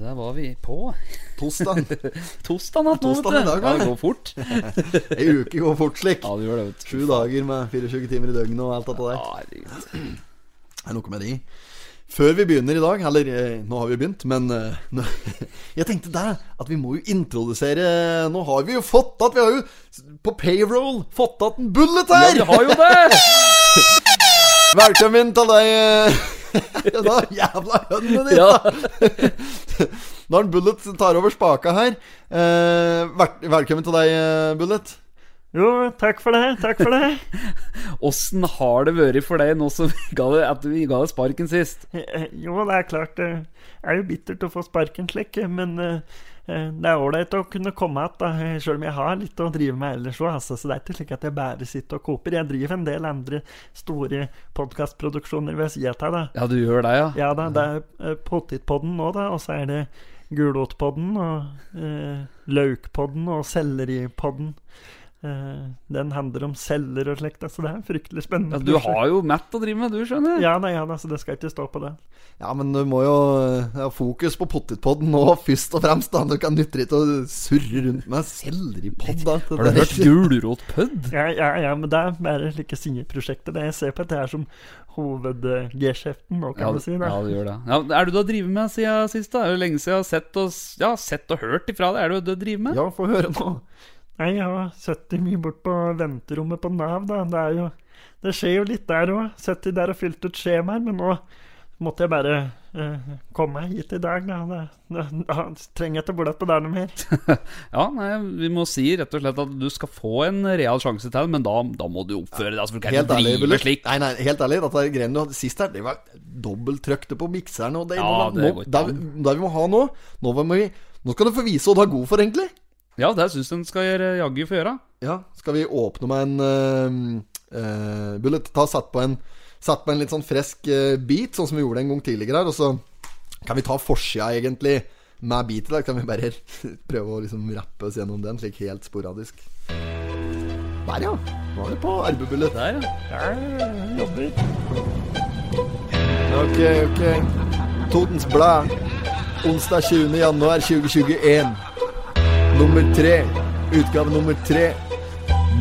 der var vi på. Tosdag. Tosdag natt nå, i dag, ja. Det går fort. Ei uke går fort slik. Ja, det gjør det, vet du. Sju dager med 24 timer i døgnet og alt dette der. Ja. Det er noe med de. Før vi begynner i dag, eller eh, nå har vi begynt, men eh, nå, Jeg tenkte der at vi må jo introdusere Nå har vi jo fått at Vi har jo på payroll fått at en bullet her! Ja, vi har jo det! Velkommen til deg eh, da jævla hønene dine! Ja. Når en Bullet tar over spaka her eh, Velkommen til deg, eh, Bullet. Jo, takk for det. Takk for det. Åssen har det vært for deg nå som vi ga det, at vi ga deg sparken sist? Eh, Jo, det er klart det er jo bittert å få sparken slik, men eh, eh, det er ålreit å kunne komme igjen, sjøl om jeg har litt å drive med ellers òg. Altså, så det er ikke slik at jeg bare sitter og koper. Jeg driver en del andre store podkastproduksjoner ved sida av. Ja, du gjør det, ja? Ja da, det er eh, Potetpodden nå, da, og så er det Gulrotpodden og eh, Laukpodden og Selleripodden. Eh, den handler om celler og slikt, da, så det er fryktelig spennende. ja du har jo Matt å drive med, du, skjønner. Ja nei, ja altså, det skal ikke stå på det. Ja, men du må jo ha fokus på potetpodden nå, først og fremst. da Du kan nytte ikke å surre rundt med celler i Det Har du hørt Gulrotpødd? Ja, ja, ja, men det er bare slike sideprosjekter. Det jeg ser på det er som hoved-G-skjeften nå, kan Ja, du si. ja, det gjør det. Ja, er du du har drevet med siden sist? da? Er det lenge siden jeg har sett og, ja, sett og hørt ifra deg? Er det du driver med? Ja, få høre nå. Nei, jeg har sittet mye bort på venterommet på Nav, da. Det er jo Det skjer jo litt der òg. Sittet der og fylt ut skjemaer, men nå måtte jeg bare eh, komme meg hit i dag, da. Da, da, da trenger jeg ikke bort på der noe mer. Ja, nei, Vi må si rett og slett at du skal få en real sjanse til, men da, da må du oppføre deg. Altså, for du kan Helt ikke drive ærlig, slik. Nei, nei, helt ærlig, dette greiene du hadde sist her, det var dobbelttrykte på mikseren. Og det, Ja, må, det nå, det, det vi må ha nå Nå, må vi, nå skal du få vise hva du er god for, egentlig. Ja, det syns jeg den skal gjøre, jaggu få gjøre. Ja, Skal vi åpne med en uh, uh, Bullet, ta satt på en Satt på en litt sånn fresk uh, beat, sånn som vi gjorde en gang tidligere her. Og så kan vi ta forsida, egentlig, med beatet. Da kan vi bare prøve å liksom rappe oss gjennom den, slik helt sporadisk. Der, ja. Nå er det på arbeidbullet. Der, ja. Ja, jobber. Ok, ok. Totens Blad. Onsdag 20. januar 2021. Nummer tre. Utgave nummer tre.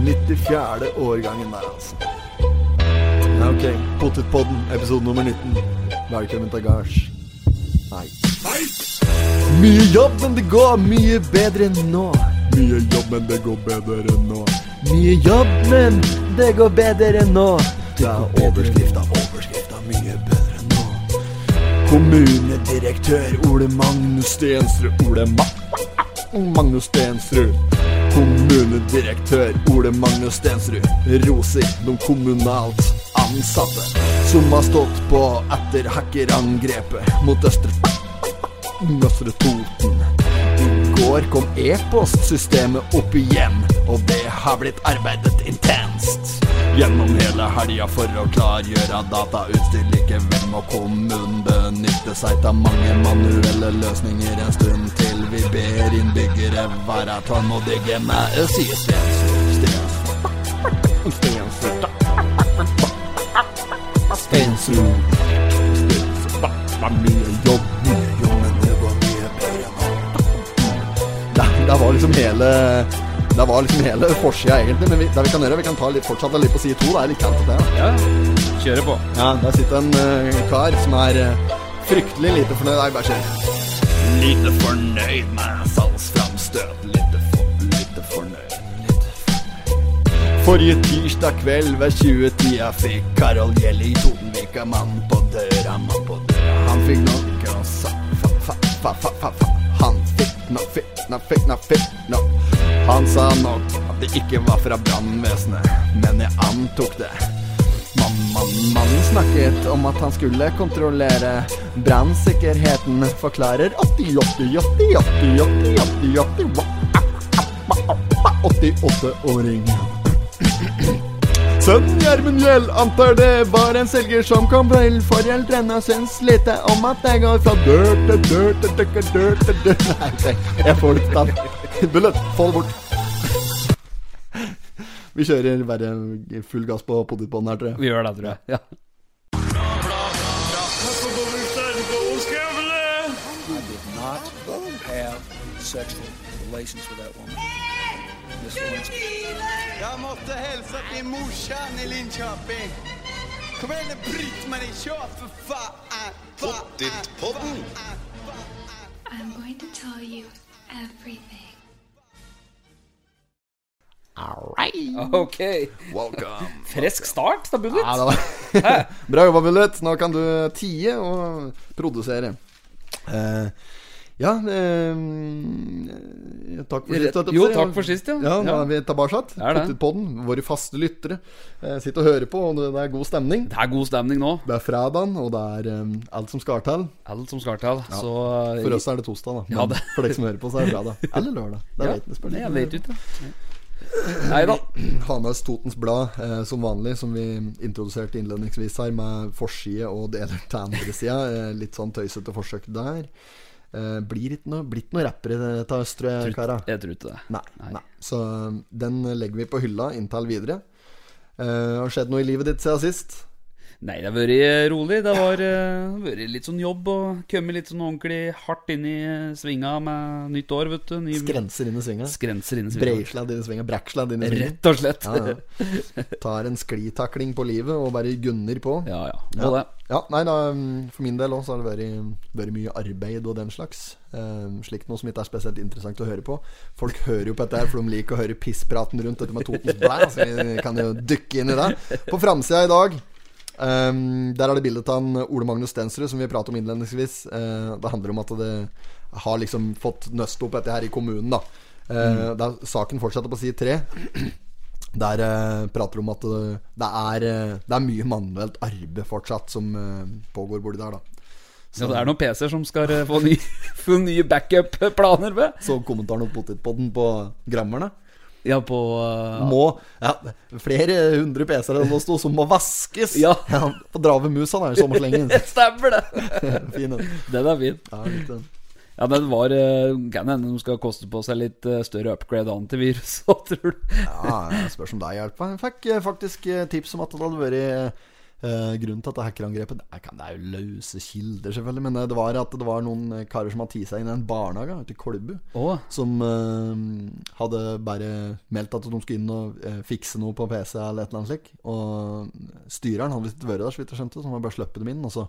94. årgangen der, altså. Ja, ok. Potetpodden, episode nummer 19. Velkommen til gards. Nei. Mye jobb, men det går mye bedre enn nå. Mye jobb, men det går bedre enn nå. Mye jobb, men det går bedre enn nå. Ja, overskrifta, overskrifta, mye bedre enn nå. Kommunedirektør Ole Magnus Stensrud. Ole Ma Magnus Stensrud. Kommunedirektør Ole Magnus Stensrud roser de kommunalt ansatte som har stått på etter hackerangrepet mot Østre Østre Toten. I går kom e-postsystemet opp igjen, og det har blitt arbeidet intenst. Gjennom hele helga for å klargjøre datautstyr. Likevel må kommunen benytte seg av mange manuelle løsninger en stund til. Vi ber innbyggere være tålmodige med Stensrud. Det. Det, det var liksom hele Det var liksom hele forsida, egentlig. Men vi, det vi kan gjøre, vi kan ta litt, fortsette litt på side to. Det er litt kaldt, det. ja. Kjøre på. Ja, Der sitter en uh, kar som er uh, fryktelig lite fornøyd. Nei, bare kjør. Lite fornøyd med salgsframstøt. Lite, for, lite fornøyd. Forrige tirsdag kveld ved 20-tida fikk Karol Gjelle i Totenvika mann på døra, mann på døra. Han fikk nok og sa fa, fa, fa, fa, fa, fikk fit, fikk fit, nok, fikk nok. Han sa nok at det ikke var fra brannvesenet, men jeg antok det. Man, man, mannen snakket om at han skulle kontrollere brannsikkerheten, forklarer 80, Sønnen Gjermund Gjell antar det var en selger som kom vel. foreldrene syns lite om at jeg går fra dør til dør til dør til dør til dør Nei, jeg får det til. Bullet, få det bort. Vi kjører bare full gass på potetbåndet her, tror jeg. Vi gjør det, tror jeg. Ja. sexual relations with that woman. Miss Lewinsky. Jag hilse til till morsan i Linköping. Kom igjen, Britt-Marie, kör för fan! Pottitpodden. I'm going to tell you everything. Ok. Welcome. Frisk start, da, Bullet. Ja, Bra jobba, Bullet. Nå kan du tie og produsere. Eh, ja eh, Takk for sist. holdt jeg Jo, takk for sist, ja. Ja, Ja. er vi tilbake. Puttet på den. Våre faste lyttere eh, sitter og hører på, og det er god stemning. Det er god stemning nå. Det er fredagen, og det er eh, alt som skal til. Alt som skal til. Så For oss er det torsdag, da. Men Ja, det- for dere som hører på, så er det fredag. Eller lørdag. Det ja. vet, det jeg vet ikke. Nei da. Hanas Totens Blad eh, som vanlig, som vi introduserte innledningsvis her, med forside og deler til andre sida. Eh, litt sånn tøysete forsøk der. Eh, blir ikke noe, blitt noe rappere til oss, tror jeg, kara. Jeg tror ikke det. Nei, nei. Så eh, den legger vi på hylla inntil videre. Uh, har skjedd noe i livet ditt siden sist? Nei, det har vært rolig. Det har eh, vært litt sånn jobb og kommet litt sånn ordentlig hardt inn i svinga med nytt år, vet du. Ny Skrenser inn i svinga. skrenser inn i svinga. Breisladd inn i svinga. Brekksledd inn i svinga. Rett og slett. Ja, ja. Tar en sklitakling på livet og bare gunner på. Ja, ja. Ja. Det. Ja, nei da, mm, For min del også har det vært, vært mye arbeid og den slags. Um, slikt noe som ikke er spesielt interessant å høre på. Folk hører jo på dette her, for de liker å høre pisspraten rundt dette med Totens Blæ, Så vi kan jo dykke inn i det. På framsida i dag eh, Der er det bilde av en Ole Magnus Stensrud, som vi pratet om innledningsvis. Uh, det handler om at det har liksom fått nøst opp dette her i kommunen, da. Eh, der saken fortsetter på side tre. Der uh, prater de om at det, er, det er mye manuelt arbeid fortsatt som pågår borti der, da. Ja, det er noen PC-er som skal få, ny, få nye backup-planer med. Så kommentaren om potetpodden på grammerne. Ja, på uh, Må ja, Flere hundre PC-er enn det sto, som må vaskes. Ja. På Drave Mus han er jo sommerslengen. Stemmer det! fin den. Den er fin. Ja, litt, den. Ja, den var uh, Kan hende de skal koste på seg litt eh, større upgrade antivirus òg, tror du. ja, spørs om det hjelper. Jeg fikk eh, faktisk eh, tips om at det hadde vært eh, grunnen til dette hackerangrepet. Det er, det er jo løse kilder, selvfølgelig, men eh, det var at det var noen eh, karer som hadde tatt seg inn i en barnehage ute i Kolbu. oh. Som eh, hadde bare meldt at de skulle inn og eh, fikse noe på PC eller et eller annet slik. Og styreren hadde visst vært der, så vidt jeg skjønte, så han hadde bare sluppet dem inn. Og så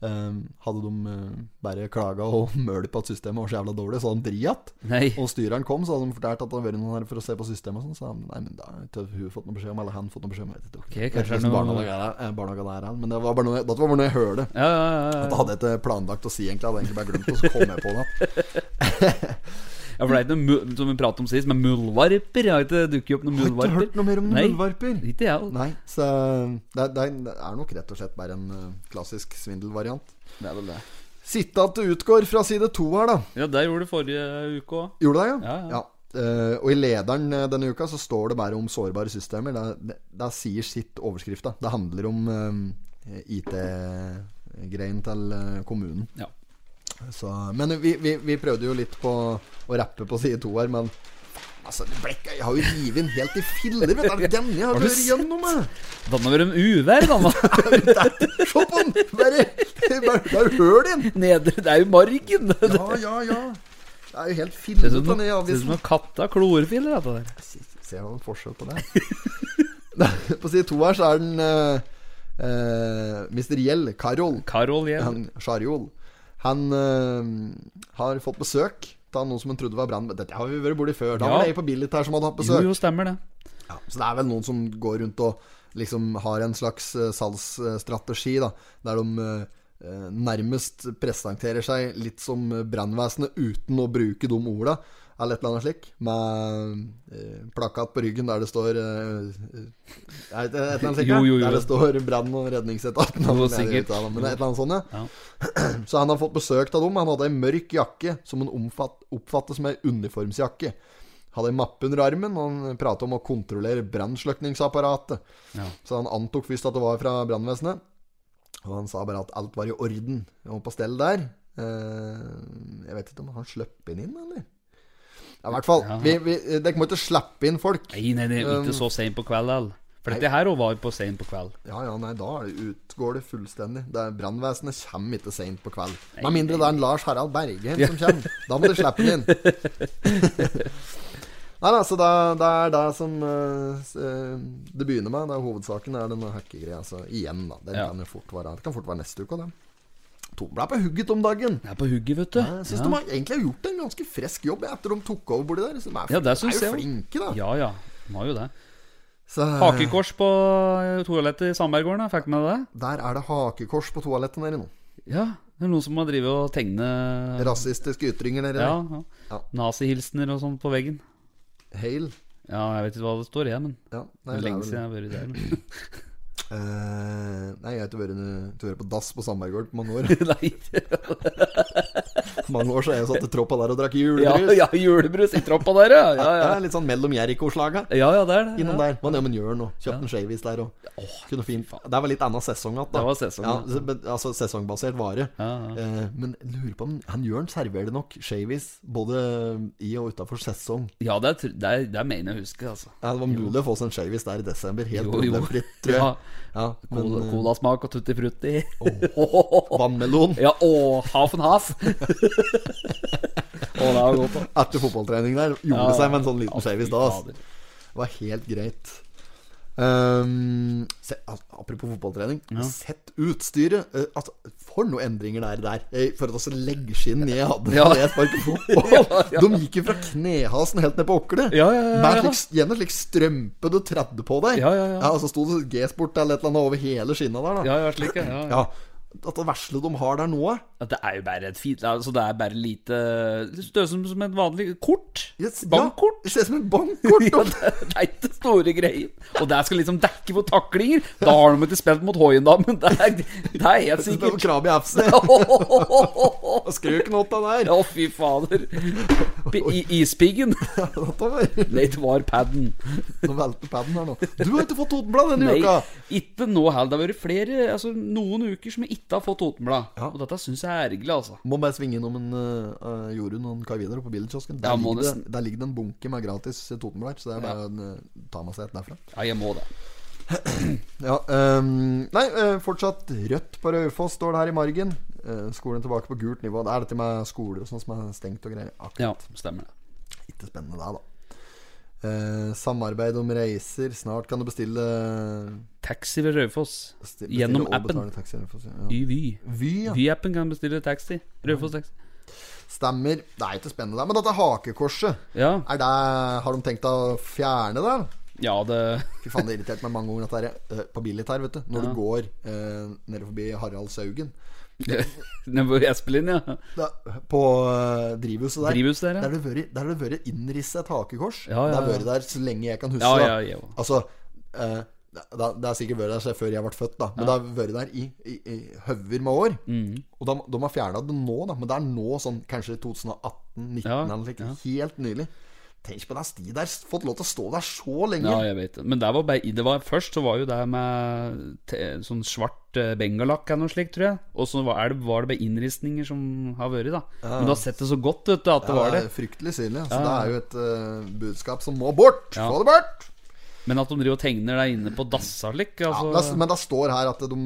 hadde de eh, bare klaga og mølt på at systemet var så jævla dårlig, så hadde de dritt. nei. Og styreren kom, så hadde de fortalt at det hadde vært noen her for å se på systemet. Og sånn, så han, nei, men da har hun fått noe beskjed om, eller han fått noe beskjed om. Jeg vet ikke. Ok, kanskje det er hvordan noe- barnehage er, eh, barnehage det er, han, men det var bare noe, dette var bare noe jeg hørte. Ja, ja, ja, At jeg hadde ikke planlagt å si, egentlig. Jeg hadde egentlig bare glemt det, så kom jeg på det. ja, for det er ikke noe som vi pratet om sist, men muldvarper. Har ikke dukket opp noen Jeg har ikke hørt noe mer om Nei. muldvarper. Ikke jeg. Nei, så det er, det er- nok rett og slett bare en eh, klassisk svindelvariant. Det er vel det. Sitte at det utgår fra side to her, da. Ja, der gjorde du forrige uke òg. Gjorde det, ja? Ja, ja. Eh, og i lederen eh, denne uka så står det bare om sårbare systemer. Det, det, det sier sitt overskrifta. Det handler om uh, IT-greien til eh, kommunen. Ja. Så, men vi, vi, vi prøvde jo litt på å rappe på side to her, men Altså, det ble Jeg har jo revet den helt i filler, vet du. Denne jeg har vært gjennom, meg. Da må det være en uvær, da. Se på den! Bare, bare- høl i den. Det er jo margen. Ja, ja, ja. Det er jo helt ut fillete som ned ser ut som en katt katta klorfiller, dette der. Ser du noen forskjell på det? på side to her så er den uh, Mr. Gjell, Karol, Karol Gjell. han. Han uh, har fått besøk av noen som han trodde var brannmenn. Dette har vi vært borti før. Da Ja. var det ei på Billit her som hadde hatt besøk. jo, jo, stemmer det. Ja, så det er vel noen som går rundt og liksom har en slags uh, salgsstrategi, da, der de uh, nærmest presenterer seg litt som brannvesenet uten å bruke de orda, eller et eller annet slik, med eh, plakat på ryggen der det står eh, eh, Et eller annet slik, Jo, jo, jo. der det står brann- og redningsetaten. Men et eller annet sånt, ja. Ja. Så han har fått besøk av dem. Han hadde ei mørk jakke som han omfatt, oppfattet som ei uniformsjakke. Hadde ei mappe under armen, og han pratet om å kontrollere brannslukningsapparatet. Ja. Så han antok først at det var fra brannvesenet. Og han sa bare at alt var i orden og på stell der. Eh, jeg vet ikke om han inn inn, eller? Ja, i hvert fall. Ja. Vi, vi, dere må ikke slippe inn folk. Nei, nei, Um, ikke så seint på kvelden. For dette her var på seint på kveld. Ja, ja, nei, da det utgår det fullstendig. Brannvesenet kommer ikke seint på kveld. Med mindre det er en Lars Harald Bergheim som kommer. Da må du slippe den inn. Nei, altså, det, det er det som eh, eh, det begynner med. Det er Hovedsaken er denne hackegreia. Altså, igjen, da. Det, Ja. kan jo fort være, det kan fort være neste uke òg, det. Er på hugget om dagen. Jeg er på hugget, vet du. Jeg syns de har egentlig har gjort en ganske frisk jobb etter de tok over borti der. Så de er, Ja, det de er jo flinke, da. Ja, ja. De har jo det. Så, Hakekors på eh, toalettet i Sandberggården, fikk du med deg det? Der er det hakekors på toalettet nede nå. Ja. Det er noen som har drevet og tegnet Rasistiske ytringer nede ja, der. ja. Ja. Nazihilsener og sånn på veggen. Hail. Ja, jeg vet ikke hva det står, jeg, men Ja, nei, det er lenge siden jeg har vært der. Eh, nei, jeg har ikke vært, på dass på Sandberggård på mange år. Nei. mange år så har jeg satt i troppa der og drakk julebrus. ja, julebrus i troppa der, ja. Ja, ja. Litt sånn mellom Jeriko-slaga. ja, ja det er det. Innom Ja. der. Man er med Jørn og kjøpte en shavis der og kunne fint Det var litt annen sesong igjen, da. Det var sesong, ja. ja. så- men, Altså sesongbasert vare. Ja, ja. Eh, men lurer på om han Jørn serverer nok shavis både i og utafor sesong. Ja, det, er, det, er, det er mener jeg å huske, altså. Ja, det var mulig å få seg en shavis der i desember, helt problemfritt, tror jeg. Ja. Ja, men eh, colasmak og tutti frutti. vannmelon Ja, og half and half. Å, det godt, da. etter fotballtrening der gjorde Ja, seg med en sånn liten service da. ass. Det var helt greit. Um, se, apropos fotballtrening. Sett utstyret. Uh, altså, for noen endringer det er der. For å legge leggskinn jeg hadde Ja. jeg sparket fotball. Ja, ja. De gikk jo fra knehasen helt ned på åklet. Ja, ja, ja, ja. gjerne slik strømpe du tredde på deg. Ja, ja, ja. og så sto det G-sport eller et eller annet over hele skinna der. da Ja, ja, slik, ja. ja. Ja, At det vesle de har der nå At det er jo bare et fint Altså, det er bare lite Det ser ut som, som et vanlig kort. yes, Bankkort. Ja, det ser ut som et bankkort. Ja, det, det er ikke store greier. Og det skal liksom dekke for taklinger. Da har de ikke spilt mot Hoien, da, men det er, det er helt er sikkert. Krabi FC. Skrøk nåta der. Å, fy fader. I, ispiggen. Dette var Nei, det var padden. Nå velter paden her nå. Du har ikke fått Totenblad denne Nei, uka! ikke nå heller. Det har vært flere, altså noen uker som jeg ikke har fått Totenblad. Ja. Og dette syns jeg er ergerlig, altså. Må bare svinge innom en uh, Jorunn og en Kai Vidar på billedkiosken. Der, Ja, ligger det- der ligger det en bunke med gratis Totenblad, så det er bare å uh, ta med seg et derfra. Ja, jeg må det. Ja, um, nei, eh, fortsatt rødt på Raufoss står det her i margen. Uh, skolen tilbake på gult nivå. Det er dette med skoler og sånn som er stengt og greier. Ja, Akkurat. stemmer det. Ikke spennende, det, da. Eh, samarbeid om reiser. Snart kan du bestille, Taxi ved Raufoss. Gjennom appen. taxi, Røyfoss, ja. Y-Vy. Vy, ja. Vy-appen kan bestille taxi. Raufoss taxi. Stemmer. Det er ikke spennende. Men dette hakekorset, Ja. er det, har de tenkt å fjerne det? ja, det Fy faen, det irriterte meg mange ganger dette her, er på Billit her, vet du. Når Ja. du går eh, nede forbi Harald Saugen. Nede på Espelin, ja. Da, på uh, drivhuset der. Drivhuset der, ja. der har det vært innrisset et hakekors. Ja, ja, Det har vært der så lenge jeg kan huske. Ja, ja, ja. Altså uh, det, det har sikkert vært der før jeg ble født, da. Men det har vært der i, i, i hauger med år. Mm. Og de, de har fjerna det nå, da. Men det er nå sånn kanskje 2018-2019 Ja, eller slik. ja. Helt nylig. Tenk på den sti der. Fått lov til å stå der så lenge. Ja, jeg vet det. Men det var bare, det var, først så var jo det med te, sånn svart eh, bengalakk eller noe slikt, tror jeg. Og så var, er det, var det bare innristninger som har vært, da. Men du har sett det så godt, vet du, at det Ja, var det. fryktelig synlig. Så det er jo et uh, budskap som må bort. Ja. Få det bort! Men at de driver og tegner der inne på dassa slik, Ja, altså det, men det står her at de,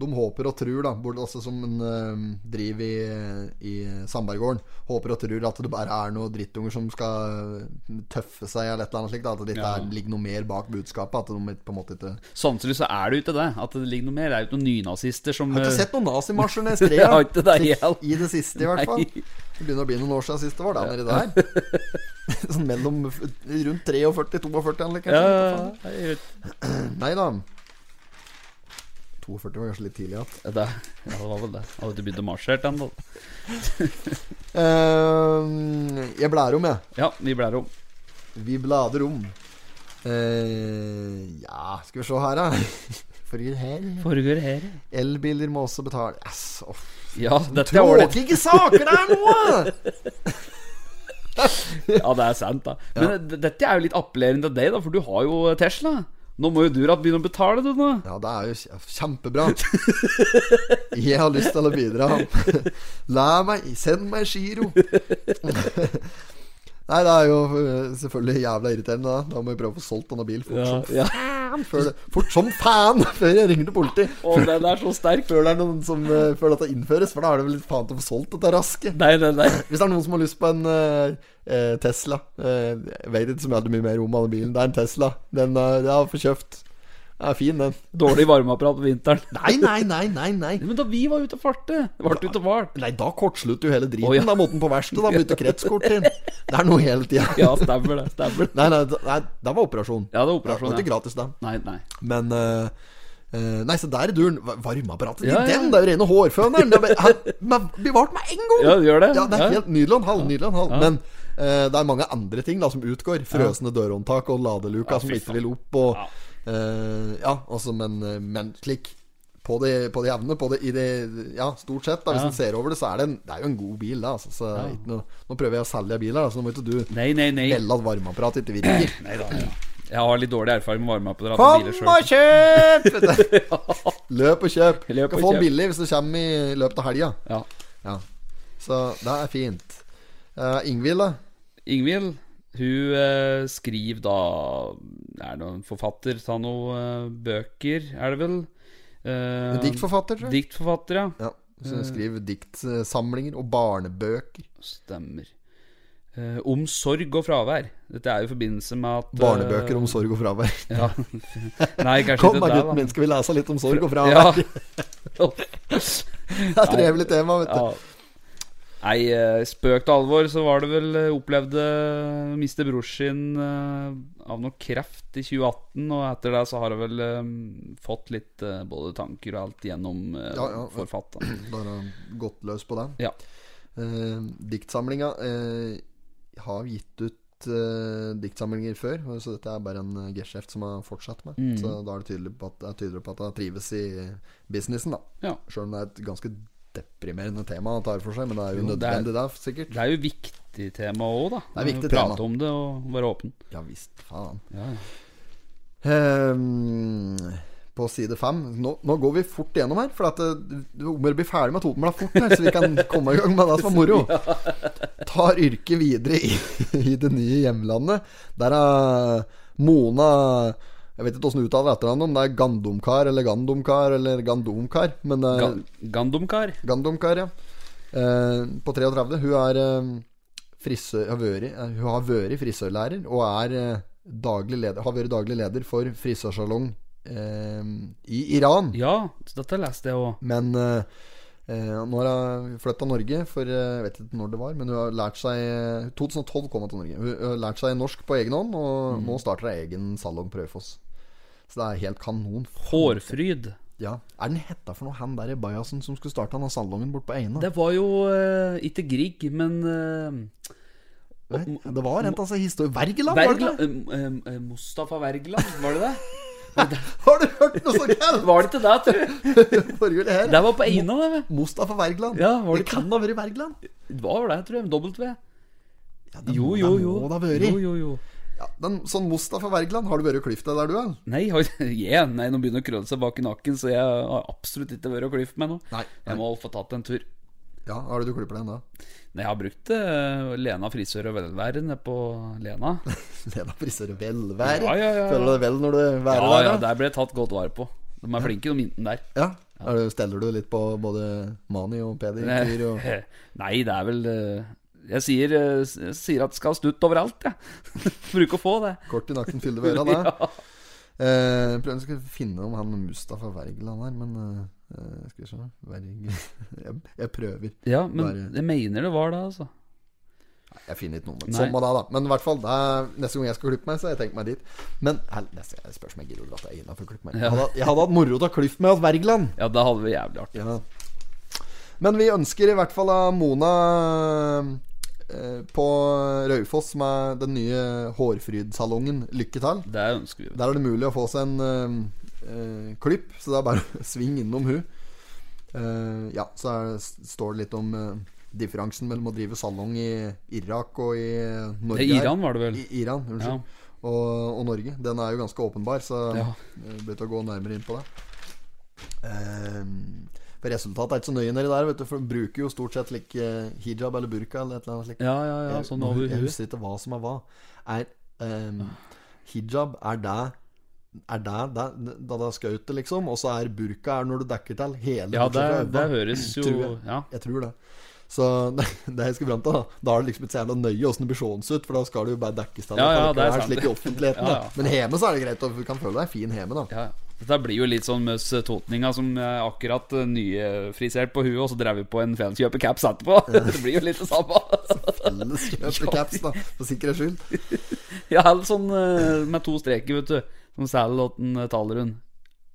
de håper og tror, da altså Som en eh, driver i, i Sandberggården, håper og tror at det bare er noen drittunger som skal tøffe seg, eller et eller annet slikt. At det ikke Ja. er, ligger noe mer bak budskapet. At de på en måte ikke Samtidig så er det jo ikke det. At det ligger noe mer. Det er jo ikke noen nynazister som Jeg har ikke eh, sett noen nazimarsjer nede i strea. I det siste, i hvert fall. Det begynner å bli noen år siden sist det var der nedi der. sånn mellom rundt 43 og 42, eller kanskje. ja, ja, Nei da. 42 var kanskje litt tidlig igjen. ja, det, ja, det var vel det. Hadde ikke begynt å marsjere ennå. uh, jeg blærer om, jeg. Ja, vi blærer om. Vi blader om. Uh, ja, skal vi se her, da. Foregår her. Foregår her. Elbiler må også betale Yes, oh, Ja, dette er ålreit. Tråkige saker det er nå! Ja, det er sant, da. Men ja. dette er jo litt appellerende til deg, da, for du har jo Tesla. Nå må jo du begynne å betale, du, nå. Ja, det er jo kjempebra. Jeg har lyst til å bidra. La meg Send meg giro. Nei, det er jo øh, selvfølgelig jævla irriterende, da. Da må vi prøve å få solgt denne bilen fort Ja, som ja. faen. Før fort som faen! Før jeg ringer til politiet. Å, den er så sterk. Før det er noen som føler Før dette innføres. For da er det vel litt faen til å få solgt dette raske. Nei, nei, nei. Hvis det er noen som har lyst på en eh, Tesla uh, Jeg vet ikke så hadde mye mer om denne bilen. Det er en Tesla. Den uh, jeg har fått kjøpt. Er fin, den. Dårlig varmeapparat på vinteren. Nei, nei, nei, nei. nei Men da vi var ute og farte Det ble ute og vart. Nei, da kortslutter jo hele driten. Oh, ja. Da måtte den på verkstedet, Da bytte kretskort inn. Det er noe hele tida. Ja, stemmer det. Stemmer det. Nei, nei, det- nei, det var operasjon. Ja, det var Det var ikke ja. gratis, da. Nei, nei. Men uh, Uh, Nei, så der er duren. Varmeapparatet Ja, ja. den! Det er jo rene hårføneren! Det er han- men Bevart med en gang! Ja, det gjør det. Ja, det er Ja. helt nydelig. Halv, nydelig, halv. Ja. Men uh, det er mange andre ting da som utgår. Frøsne dørhåndtak og ladeluka Ja, som ikke vil opp. Og, Ja. eh, ja, altså, men, eh, men slik på det, på det jevne, på det, i det Ja, stort sett, da hvis Ja. en ser over det, så er det, en, det er jo en god bil. da altså, så ikke noe, Nå prøver jeg å selge da, så nå må ikke du Nei, nei, nei. melde at varmeapparatet ikke virker. nei da, ja. Jeg har litt dårlig erfaring med varmeapparat Kom og kjøp! Løp og kjøp. Du kan få kjøp. billig hvis du kommer i løpet av helga. Ja. Ja. Så det er fint. Uh, Ingvild, da? Ingvild, hun eh, skriver da Er det noen forfatter av noen eh, bøker, er det vel? Eh, Diktforfatter, tror jeg. Diktforfatter, ja. Ja. Så hun skriver diktsamlinger og barnebøker. Stemmer. Eh, om sorg og fravær. Dette er jo i forbindelse med at eh, Barnebøker om sorg og fravær. Ja. Nei, kanskje Kom ikke det, gutten da. min, skal vi lese litt om sorg og Ja. fravær? Det er et trevelig tema, vet du. ja. Nei, eh, spøk til alvor, så var det vel eh, Opplevde miste bror sin eh, av noe kreft i 2018. Og etter det så har jeg vel fått litt både tanker og alt gjennom uh, Ja, ja. forfatteren. Bare gått løs på den. Ja. Eh, diktsamlinga eh, har gitt ut eh, diktsamlinger før, så dette er bare en geskjeft som har fortsatt med. Mm. Så da er det tydelig på at, er tydelig på at han trives i businessen, da. Ja. Sjøl om det er et ganske deprimerende tema han tar for seg, men det er jo Jo, det er- nødvendig, sikkert. Det er jo viktig tema òg, da. Det er viktig Prate tema. om det og være åpen. Ja visst, faen. Ja. Ehm, på side fem nå, nå går vi fort gjennom her, for at det, du må bli ferdig med Totenbladet fort, her, så vi kan komme i gang med det som er moro. Tar yrket videre i, i det nye hjemlandet. Der er Mona Jeg vet ikke åssen du uttaler etternavnet, om det er Gandomkar eller Gandomkar eller Gandomkar. Men det er Ga Gandomkar. Gandomkar, ja. Eh, på 33. Hun er eh, frisør, eh, hun har vært frisørlærer og er eh, daglig leder, har vært daglig leder for frisørsalong eh, i Iran. Ja, dette leste jeg òg. Men eh, eh, nå har hun flytta til Norge for eh, Jeg vet ikke når det var, men hun har lært seg 2012 kom hun til Norge. Hun har lært seg norsk på egen hånd, og nå starter hun egen salong på Raufoss. Så det er helt kanon. Hårfryd. Ja. Er den hetta for noe, han der i bajasen som skulle starte han av salongen bort på Eina? Det var jo uh, ikke Grieg, men uh, Nei, det var en av seg historie Wergeland, var det det? eh, Mustafa Wergeland, var det det? Har du hørt noe så galt? Var det ikke det, tror jeg? Det her? Det var på Eina, det. Mustafa Wergeland. Ja, det det kan ha vært Wergeland. Det var det, tror jeg. W. Ja, det Jo, må- jo, det jo. må det ha vært. Jo, jo, jo. Ja, den, sånn Mustafa Wergeland, har du vært og klyft deg der, du, er? Nei, yeah, nei, nå begynner det å krølle seg bak i nakken, så jeg har absolutt ikke vært og klyft meg nå. Nei, nei. Jeg må få tatt en tur. Ja, har du klipper deg da? Nei, jeg har brukt uh, Lena frisør og velvære nede på Lena. Lena frisør og velvære. Ja, ja, ja. Føler du deg vel når du værer ja, der? Ja, der ble jeg tatt godt vare på. De er flinke, de jentene der. Ja. ja. du, steller du litt på både Mani og Peder? Og... Nei, det er vel eh, Jeg sier, eh, jeg sier at det skal ha snutt overalt, jeg. Bruker å få det. Kort i nakken fyller øra, det. Eh, prøver å finne om han Mustafa Wergeland her, men eh, Skal vi se jeg, jeg prøver. Ja, men Bare- jeg mener det var det, altså. Jeg finner ikke noe. Sånn det, da. Men i hvert fall, er, neste gang jeg skal klippe meg, så har jeg tenkt meg dit. Men neste gang jeg spørs om jeg gidder å dra til Eina for å klippe meg. Jeg hadde, jeg hadde hatt moro til å klippe meg hos Wergeland. Ja, det hadde vi jævlig artig. Ja. Men vi ønsker i hvert fall av Mona eh, på Raufoss er den nye Hårfrydsalongen lykke til. Der ønsker vi. Der er det mulig å få seg en uh, eh, klipp, så det er bare å svinge innom hun. Uh, ja, så er, står det litt om uh, differansen mellom å drive salong i Irak og i Norge. Det er. Iran, var det vel? I, Iran, unnskyld. Og, og Norge. Den er jo ganske åpenbar, så Ja. jeg til å gå nærmere inn på det. Eh, For resultatet er ikke så nøye nedi der, vet du, for de bruker jo stort sett like eh, hijab eller burka eller et eller annet slikt. Ja, ja, ja, sånn over Jeg husker ikke hva som er hva. Er um, hijab Er det Er det det, da det er skautet, liksom? Og så er burka er når du dekker til hele Ja, det, det høres jo Tror jeg. Ja. Jeg tror det. Så det, det jeg skal fram til, da Da er det liksom ikke så jævla nøye åssen det blir seende ut, for da skal det jo bare dekkes til. Ja, ja, det er sant. slik i offentligheten, Ja, ja. Men hjemme så er det greit, og du kan føle deg fin hjemme, da. Ja, ja. Dette blir jo litt sånn Møss Totninga som eh, akkurat eh, nyfrisert på huet, og så drev vi på en Felleskjøper caps etterpå. det blir jo litt det samme. felleskjøpe caps, da, for sikkerhets skyld. ja, eller sånn eh, med to streker, vet du. Som Sælåten taler hun.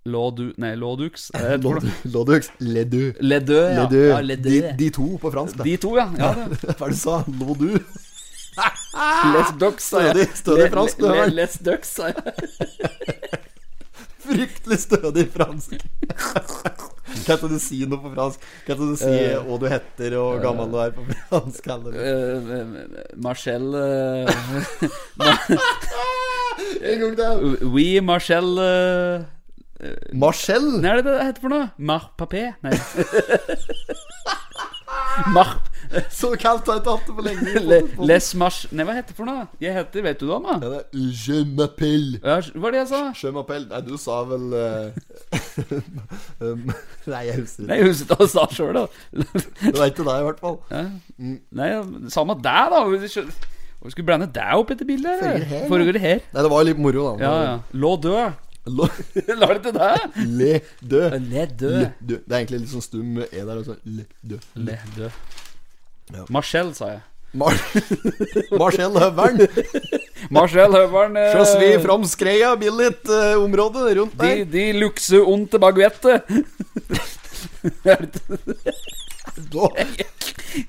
Lådu... Nei, Lådux. Eh, Lodux. Ledu. Ledø, ja. Ledu. ja ledu. De, de to på fransk, da. De to, ja. ja ja. Hva er det du sa? Lodu? Les Ducks, sa jeg. Stødig- fransk, du det Les Ducks, sa jeg. Fryktelig stødig fransk. Kan ikke du si noe på fransk? Kan ikke du si uh, hva du heter og hvor gammel du er på fransk? Uh, Marcel En gang til. Oui, Marcel uh, Marcel. Nei, det det heter for noe? Mar papé? Nei. Mar Så kaldt har jeg tatt det for lenge. le, Les Mars Nei, hva heter det for noe? Jeg heter Vet du det, da? Ja, det er Je m'appelle. Ja, hva var det jeg sa? Je m'appelle Nei, du sa vel um, Nei, jeg husker Nei, jeg husker ikke hva jeg sa sjøl, da. Det var ikke deg, i hvert fall. Ja. Nei, samme deg, da. Hvorfor skulle blande deg opp etter bildet? Forrige Foregår det her? Nei, det var jo litt moro, da. Ja, ja. Lå død. La det til deg? Le dø. Le dø. Le dø. Det er egentlig litt sånn stum E der. og så Le dø. Le dø. Ja. Marcel, sa jeg. Mar Marcel Høveren. Marcel Høveren eh, Sjøs vi from Skreia, Billit-området område rundt De, der. de lukse onte baguette. Da,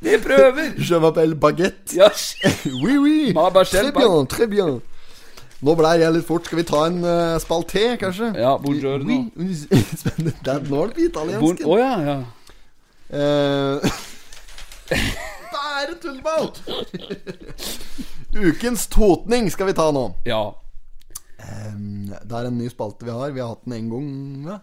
De prøver. Je m'appelle Baguette. Ja, Oui, oui. Ma Très bien, très bien. Nå blær jeg litt fort. Skal vi ta en uh, spalté, kanskje? Ja, buongiorno. Spennende. Nå er det på italiensk. Å ja, ja. Uh, Bare tullball! Ukens totning skal vi ta nå. Ja. Um, det er en ny spalte vi har. Vi har hatt den én gang. Ja.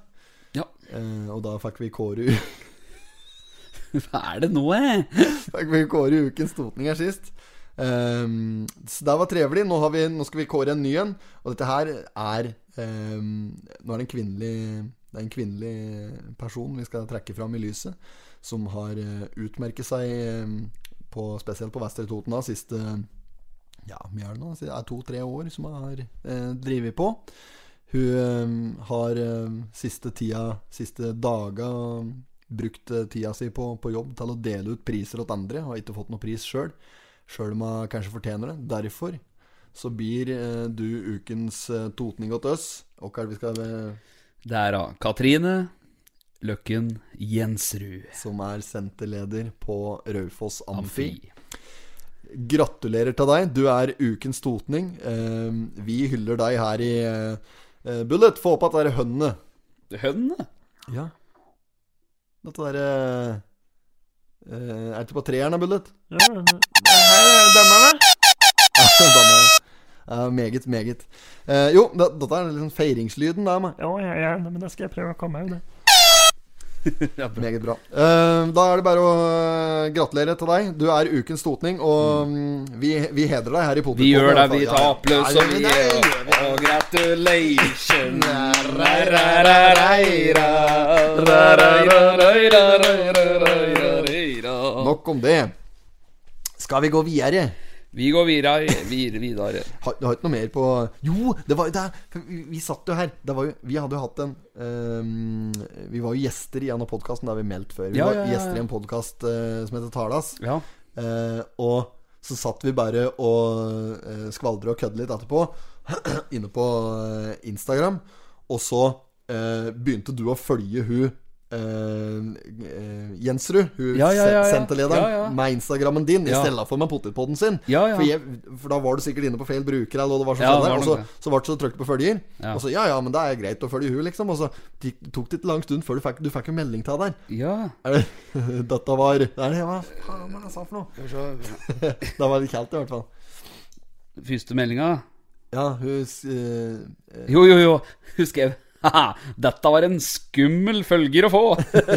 ja. Uh, og da fikk vi kåre Hva er det nå, eh? Fikk vi kåre ukens totning her sist. Um, så det var trevelig. Nå, vi, nå skal vi kåre en ny en. Og dette her er um, Nå er det en kvinnelig Det er en kvinnelig person vi skal trekke fram i lyset. Som har uh, utmerket seg um, på, spesielt på Vestre Toten siste Ja, mye er det nå? Er to-tre år som har uh, drevet på. Hun har siste tida, siste daga brukt eh, tida si på, på jobb til å dele ut priser til andre. Har ikke fått noen pris sjøl, sjøl om hun kanskje fortjener det. Derfor så blir eh, du ukens eh, totning åt oss. Og hva er det vi skal eh, Det er da Katrine Løkken Jensrud. Som er senterleder på Raufoss Amfi. Amfi. Gratulerer til deg. Du er ukens totning. Eh, vi hyller deg her i eh, Bullet. Få opp at det er hønene. Hønene? Ja. Dette derre eh, Er ikke på treeren, av Bullet? Ja, ja, er dømmerne. Danne. Ja, meget, meget. Uh, jo, dette er liksom feiringslyden der. Ja, ja, ja, men da skal jeg prøve å komme meg ut. Meget bra. Uh, da er det bare å eh, gratulere til deg. Du er ukens totning, og mm, vi, vi hedrer deg her i Potetpodden. Vi gjør det, vi tar applaus Ja, ja. og vi Ja, det gjør. Og gratulation Nok om det. Skal vi gå videre? Vi går videre, videre. Har, du har ikke noe mer på Jo, det var jo det! Vi, vi satt jo her. Det var jo, vi hadde jo hatt en um, Vi var jo gjester i en av podkastene, det har vi meldt før. Vi Ja, var ja, ja, gjester i en podkast som heter Talas. Ja. Eh, og så satt vi bare og uh, skvaldra og kødde litt etterpå, inne på eh, Instagram. Og så eh, begynte du å følge hun eh, eh, Jensrud, hun Ja, ja, ja, senterlederen, med Instagrammen din, Ja. i stedet for med potetpodden sin. For, jeg, for da var du sikkert inne på feil bruker, eller hva det var som skjedde. Og så, så ble det så trykt på følger. Og så ja, ja, men det er greit å følge hun, liksom. Og så tok det ikke lang stund før du fikk, du fikk en melding til deg. ja. Det, dette var Det hva faen var det jeg sa for noe? det var litt kaldt, i hvert fall. Første meldinga Ja, hun eh, Jo, jo, jo. Hun skrev dette var en skummel følger å få.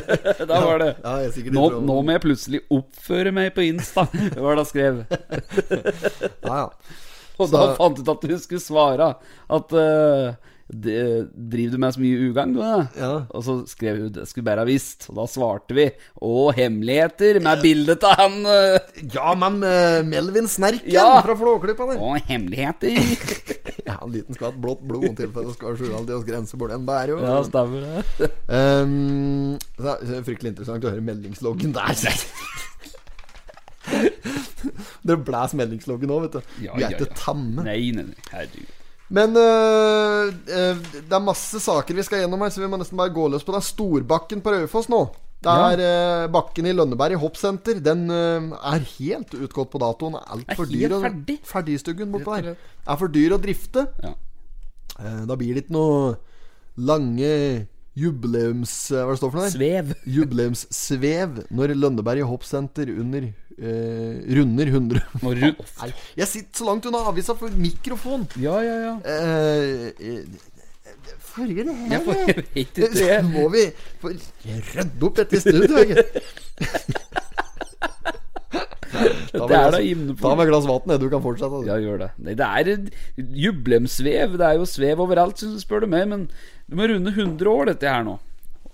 da var det. Ja, er Nå, nå må jeg plutselig oppføre meg på Insta, Det var det jeg skrev. Ja, ja. Og da fant jeg ut at du skulle svare at det, Driver du med så mye ugagn, du? da?» Ja. Og så skrev hun 'det skulle bare ha visst'. Og da svarte vi 'Å, hemmeligheter' med bilde av han uh... ja, men uh, Melvin Snerken Ja. fra Flåklypa der. Å, hemmeligheter. Ja, en liten skvatt blått blod i tilfelle skal skjule alltid oss grenser bort en bærer. jo. ja, stemmer det. um, så det fryktelig interessant å høre meldingsloggen der. Det blæs meldingsloggen òg, vet du. Ja, Vi er ja, ikke tamme. Nei, nei, nei. Herregud. Men øh, øh, det er masse saker vi skal gjennom her, så vi må nesten bare gå løs på det. Storbakken på Raufoss nå. Det er øh, bakken i Lønneberg i hoppsenter. Den er helt utgått på datoen. Er altfor dyr. ferdig. Ferdigstuggen bortpå der. Er for dyr å drifte. Ja. Eh, Da blir det ikke noe lange jubileums... eh, Hva det står for noe der? Svev. Jubileumssvev når Lønneberg i hoppsenter under eh, runder 100 Må Nei, Jeg sitter så langt unna avisa for mikrofon. Ja, ja, ja. Uh, eh, Farger det her, Jeg, vet ikke, Så jeg. må vi få rydde opp dette studioet. Ta med Det glass- Ta med glass vann, du kan fortsette. altså. Ja, gjør det. Nei, det er et jubileumssvev. Det er jo svev overalt, spør du meg. Men du må runde 100 år, dette her nå.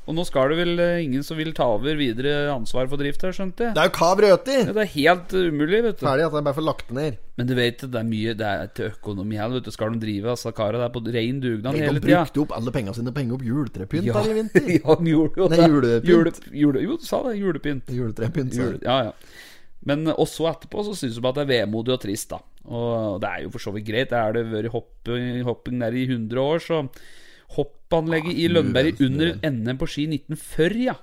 Og nå skal det vel eh, ingen som vil ta over videre ansvar for drift her, skjønte jeg? Det er jo Kav Ja, det er helt uh, umulig, vet du. Ferdig at jeg bare får lagt det ned. Men du vet, det er mye Det er til økonomi her, vet du. Skal de drive altså kara der på rein dugnad De hele tida? brukte opp alle pengene sine på å henge opp juletrepynt Ja, i vinter. ja, de gjorde jo Nei, julepynt. Jule, jule, jo, du sa det. Julepynt. Juletrepynt, Jule, ja, ja. Men eh, også etterpå så syns de at det er vemodig og trist, da. Og det er jo for så vidt greit. Det er det vært hopping, hopping der i 100 år, så Hoppanlegget i Lønneberg under NM på ski 1940, ja.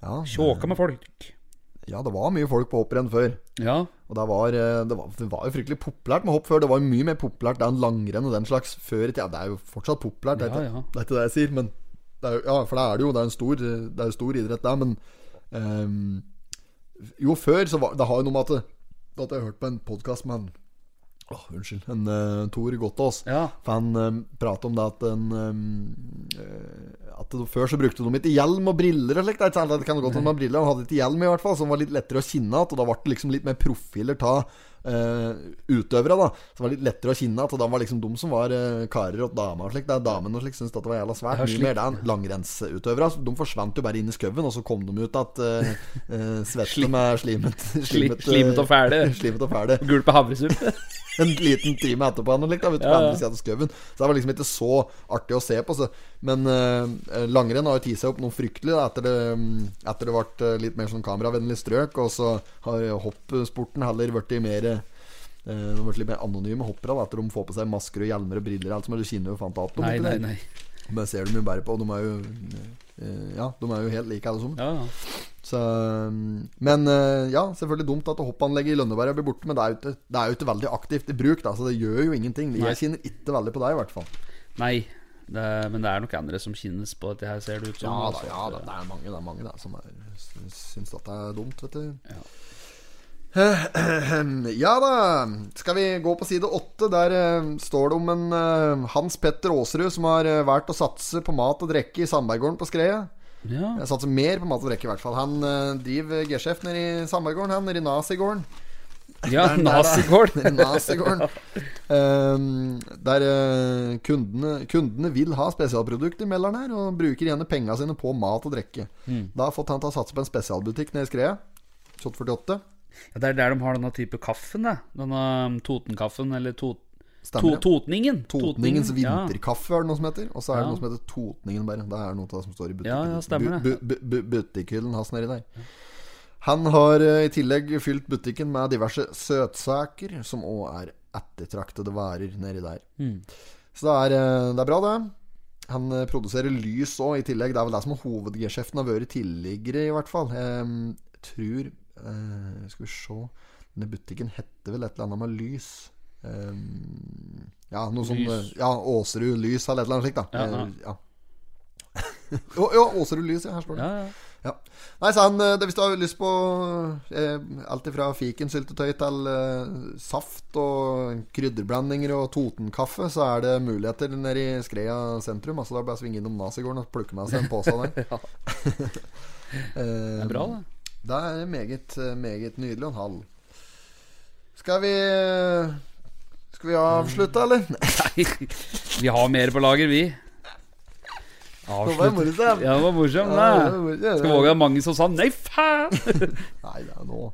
Ja, Kjåka med folk. ja, det var mye folk på hopprenn før. Ja. Og det var, eh, det, var, det var jo fryktelig populært med hopp før. Det var jo mye mer populært enn langrenn og den slags før i tida. Det er jo fortsatt populært, det Ja, ja. det er ikke det jeg sier. Men det er ja, for det er det jo. Det er en stor, det er jo stor idrett, det. Men um, jo, før så var Det har jo noe med at, det- at jeg hørte hørt på en podkast med en Åh, unnskyld. En uh, Tor Gottaas. Ja. For han um, prater om det at en um, eh, At det, Før så brukte de ikke hjelm og briller og slikt. Det kan godt hende briller, han hadde ikke hjelm i hvert fall, som var litt lettere å kjenne igjen. Og da ble det liksom litt mer profiler av utøvere, da. Som var litt lettere å kinne At da var liksom de som var uh, karer og damer og slik. Det er damene og slik syntes at det var jævla svært. Ja, Mye mer det enn langrennsutøvere. De forsvant jo bare inn i skauen, og så kom de ut at uh, uh, svette med slimet Slimet, slimet og fæle. slimet og fæle Gulpe havresuppe. en liten time etterpå Han, da, vet du, Ja, på andre. Så det var liksom ikke så artig å se på. Så. Men uh, langrenn har jo tatt seg opp noe fryktelig da, etter det, etter det ble eh, litt mer sånn kameravennlig strøk. Og så har hoppsporten heller blitt mer eh, De blitt litt mer anonyme hoppere da, etter de får på seg masker og hjelmer og briller. Alt som er, det kjenner jo fant de Nei, nei, nei. Men ser dem jo bare på, og de er jo eh, Ja, de er jo helt like alle sammen. Ja, ja. Så, um, men uh, ja, selvfølgelig dumt at hoppanlegget i Lønneberg blir borte. Men det er, jo ikke, det er jo ikke veldig aktivt i bruk, da, så det gjør jo ingenting. Jeg kjenner ikke veldig på det, i hvert fall. Nei. Det men det er nok andre som kinnes på dette her, ser det ut som. Ja da, altså. ja da, det er mange, det er mange da, som er, syns dette er dumt, vet du. Ja. Ja da. Skal vi gå på side åtte? Der eh, står det om en eh, Hans Petter Aasrud som har uh, valgt å satse på mat og drikke i Sandberggården på Skreia. Ja. Jeg satser mer på mat og drikke, i hvert fall. Han driver G-sjef nede i Sandberggården, han, nede i Nazigården. ja Nazigården. Nazigården. Ehm, der kundene, kundene vil ha spesialprodukter, melder han her, og bruker gjerne penga sine på mat og drikke. Mm. Da har fått han til å satse på en spesialbutikk nede i Skreia. Shot 48. Ja, det er der de har denne type kaffen, da. Denne um, Totenkaffen, eller to, to, Stemmer. Totningen. Totningens Totningen, vinterkaffe er det noe som heter. Og så er det noe som heter Totningen, bare. Det er noe av det som står i Ja, ja, bu- bu- butikkhyllen hans nedi der. Han har eh, i tillegg fylt butikken med diverse søtsaker, som òg er ettertraktede værer nedi der. Mm. Så det er, eh, det er bra, det. Han eh, produserer lys òg, i tillegg. Det er vel det som er hovedgeskjeften har vært tidligere, i hvert fall. Jeg tror eh, Skal vi se Denne butikken heter vel et eller annet med lys. Um, ja, noe sånn Ja, Åserud Lys eller et eller annet slikt, da. Ja, ja. Eh, ja. jo, jo, Åserud Lys, ja. Her står det. Ja, ja. Ja. Nei, så han, eh, det, hvis du har lyst på eh, alt fra fikensyltetøy til eh, saft og krydderblandinger og Totenkaffe, så er det muligheter nede i Skreia sentrum. Altså Da er det bare å svinge innom Nazigården og plukke med seg en pose der. Det er bra, det. Det er meget, meget nydelig og en halv. Skal vi Skal vi avslutte, eller? Nei, vi har mer på lager, vi. Det var morsomt. Ja, det var morsomt. Ja, det det. var morsomt. Skal våge det mange som sa nei, faen! Nei, det er nå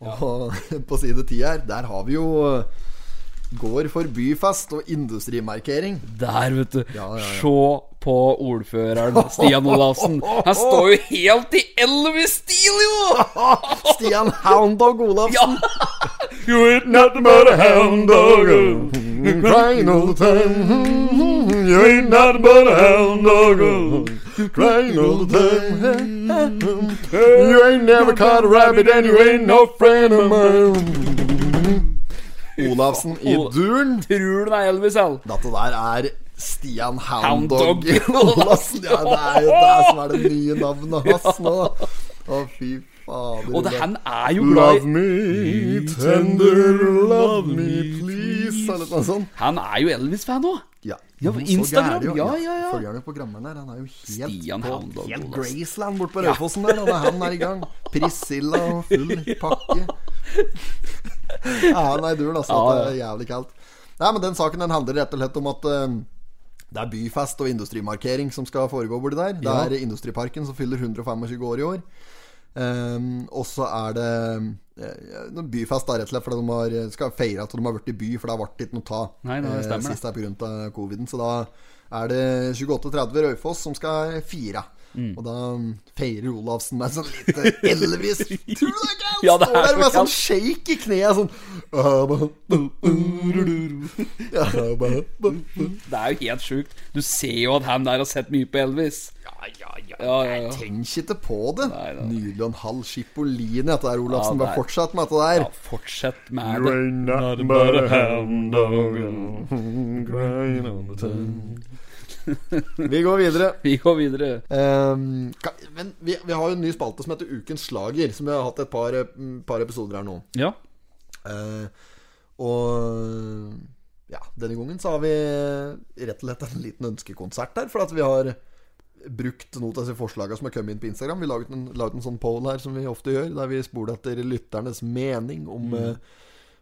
Og på side 10 her, der har vi jo Går for byfest og industrimarkering. Der, vet du. Ja, ja, ja. Se på ordføreren Stian Olavsen. Han står jo helt i Elvis-stil, jo! Stian Houndog Olafsen. You ain't nothing but a hound dog. Crying all the time. You ain't nothing but a hound dog. Crying all the time. You ain't never caught a rabbit, and you ain't no friend of mine. Olafsen i duren. Tror du det er Elvis, Al? Dette der er Stian Hound Houndog Olavsen. Ja, det er jo det som er det nye navnet hans nå. Å, fy fader. Og det, han er jo glad Love me tender, love me please, eller noe sånt. Han er jo Elvis-fan òg. Ja, Ja, Instagram, jo. ja, ja, ja. Følger han jo på grammeren der. Han er jo helt Stian på Houndog helt Graceland bort på Raufossen der. Er han er i gang. Priscilla og full pakke. Ja, han er i duren, altså. Ja, Det er jævlig kaldt. Nei, men den saken den handler rett og slett om at uh, det er byfest og industrimarkering som skal foregå borti der. Det Ja. er Industriparken som fyller 125 år i år. Um, og så er det uh, byfest da, rett og slett fordi de har, skal feire at de har vært i by, for det har vært ikke noe ta Nei, det stemmer det. sist er pga. coviden. Så da er det 28.30 Raufoss som skal fire. Mm. Og da feirer Olavsen meg sånn lite Elvis. Tror du det er galt? Ja, Står der med sånn shake i kneet. Sånn Det er jo helt sjukt. Du ser jo at han der har sett mye på Elvis. Ja, ja, ja. Jeg ja, ja. Tenk ikke på det. Nei, nei, nei. Nydelig og en halv Schippolini, dette der, Olafsen. Bare fortsett med dette der. Ja, fortsett med det. Not but a hound dog on the time. Vi går videre. Vi går videre. Um, kan, men vi, vi har jo en ny spalte som heter Ukens slager, som vi har hatt et par, mm, par episoder her nå. Ja. Uh, og ja, denne gangen så har vi rett og slett en liten ønskekonsert her, for at vi har brukt noen av disse forslagene som har kommet inn på Instagram. Vi laget en, laget en sånn poll her som vi ofte gjør, der vi spoler etter lytternes mening om eh,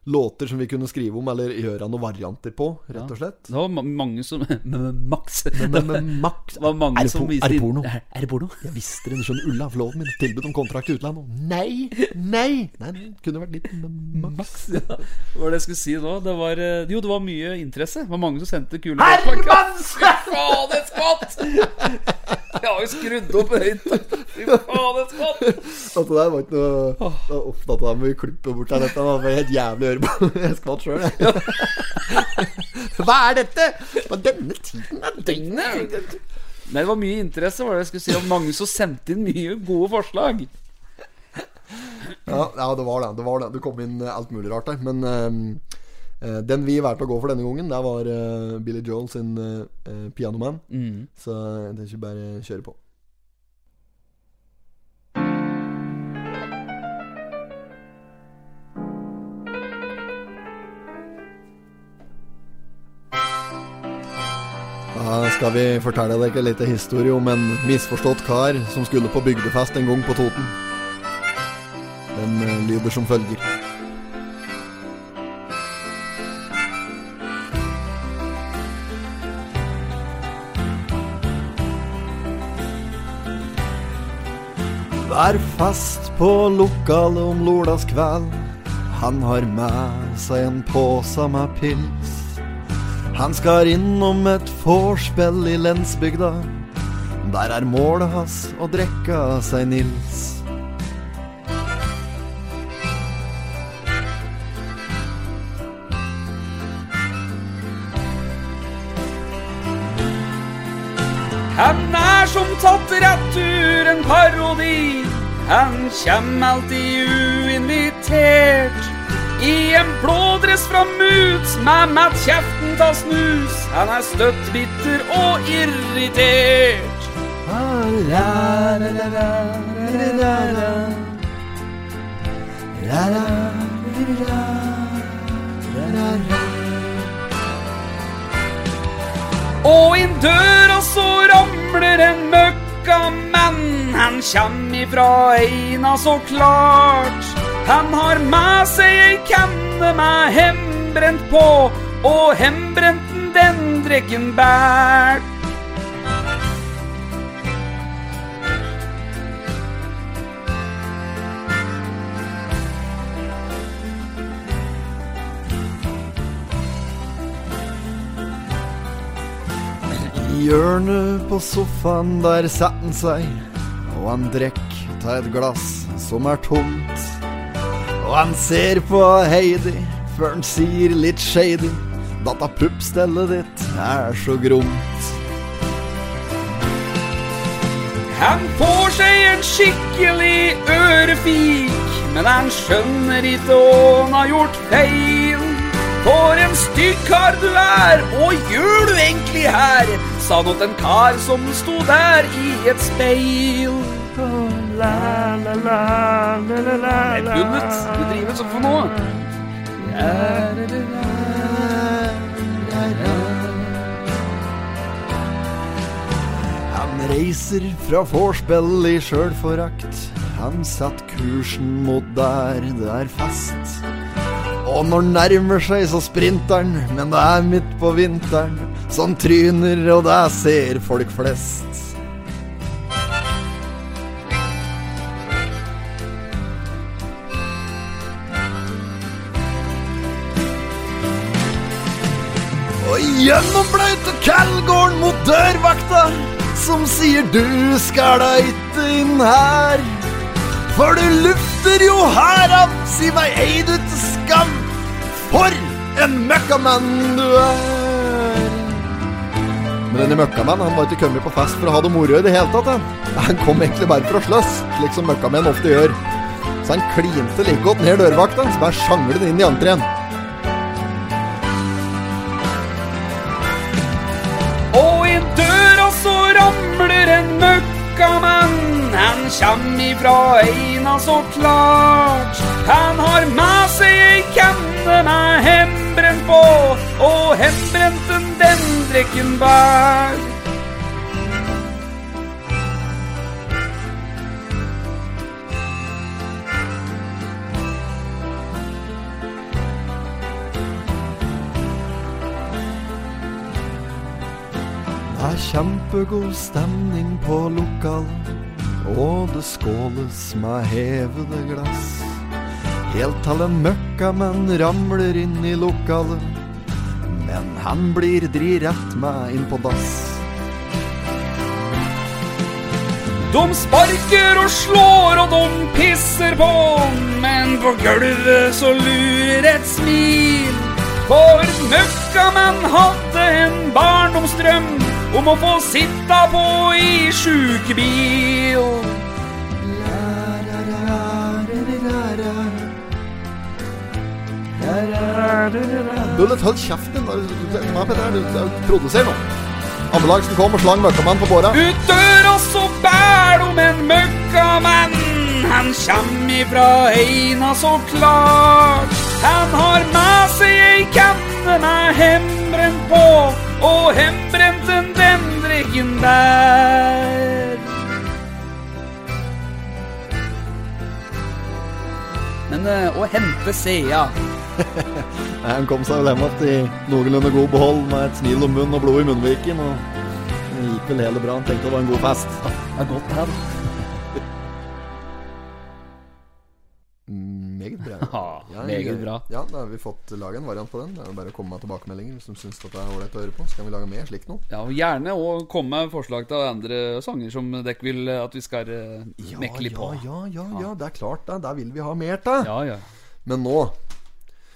låter som vi kunne skrive om, eller gjøre noen varianter på, rett og slett. Det var mange som Max. Men, men Max Det var mange er, det som viste er det porno? Er, er det porno? Jeg visste det, skjønner. Ulla, forloven min. Tilbud om kontrakt i utlandet. Nei! Nei! Nei, Det kunne vært litt Max. Max, ja. Hva var det jeg skulle si nå? Det var eh, Jo, det var mye interesse. Det var mange som sendte kule Herman! Fy faen, et skvatt! Jeg har jo skrudd opp høyt. Fy faen! Dette der var ikke noe det var Uff, dette der må vi klippe bort her. Dette var helt jævlig å høre på. Jeg skvatt sjøl, jeg. Hva er dette? På denne tiden av døgnet? Nei, det var mye interesse, var det jeg skulle si. Og mange som sendte inn mye gode forslag. Ja, ja, det var det. Det var det. Det kom inn eh, alt mulig rart der. Men eh, den vi valgte å gå for denne gangen, det var uh, Billy Joel sin uh, 'Pianoman'. Så jeg tenker bare kjøre på. Da skal vi fortelle dere liten historie om en misforstått kar som skulle på bygdefest en gang på Toten. Den eh, lyder som følger. Vær fast på lokalet om lørdagskveld. Han har med seg en pose med pils. Han skal innom et vorspiel i lensbygda. Der er målet hans å drikke seg Nils. Han er som tatt rett ur en parodi. Han kjem alltid uinvitert. I en blå dress fra Moods med mattkjeften ta snus. Han er støtt bitter og irritert. Og inn døra så ramler en møkkamann. Han kjem ifra Eina så klart. Han har med seg ei kanne med hembrent på, og hembrenten den drikken bært. I hjørnet på sofaen der setter han seg, og han drikker av et glass som er tomt. Og han ser på Heidi før han sier litt shady, dette puppstellet ditt er så gromt. Han får seg en skikkelig ørefik, men han skjønner ikke hva han har gjort feil. For en stygg kar du er, og gjør du egentlig her? Sa nåt en kar som sto der i et speil. La, la, la, la, la, la, Nei, Bullet, du driver sånn for nå. Han reiser fra vorspiel i sjølforakt. Han satt kursen mot der det er fast. Og når han nærmer seg, så sprinter han, men det er midt på vinteren. Så han tryner, og det ser folk flest. Gjennom blaute Kalgården mot dørvakta, som sier du skal da ikke inn her. For du lufter jo her av, si meg ei du til skam. For en møkkamann du er. Men denne møkkamannen han var ikke kommet på fest for å ha det moro i det hele tatt. Han, kom egentlig bare for å slåss, slik som møkkamenn ofte gjør. Så han klinte like godt ned dørvakta, så bare sjanglet inn i entreen. Ramler en møkkamann. Han kjem ifra Eina så klart. Han har med seg ei kanne med hembrent på, og hembrenten den drikken bær. Kjempegod stemning på lokalet, og det skåles med hevede glass. Helt til en møkkamann ramler inn i lokalet, men han blir dri rett med inn på dass. De sparker og slår og de pisser på, men på gulvet så lurer et smil. For møkkamann hadde en barndomsdrøm om å få sitta på i sjukebil. Bullet, hold kjeften! Er produserer nå? Ambulansen kom og slang møkkamann på båra. Ut døra så bær de en møkkamann. Han kjem ifra Eina så klart. Han har med seg ei kanne med hembrent på, og hembrenten den drikken der. Men eh, å hente Sea Han kom seg vel hjem igjen i noenlunde god behold med et smil om munnen og blod i munnviken. Og det gikk vel hele bra. Han tenkte det var en god fest. Det er godt her. Ja, meget bra. Ja, da har vi fått lage en variant på den. Det er jo bare å komme med tilbakemeldinger hvis de syns det er ålreit å høre på. Så kan vi lage mer slikt nå. Ja, og Gjerne òg komme med forslag til andre sanger som dere vil at vi skal uh, Ja, mekke litt på. ja, ja, ja, ja, det er klart det. Der vil vi ha mer til. Ja, ja. Men nå,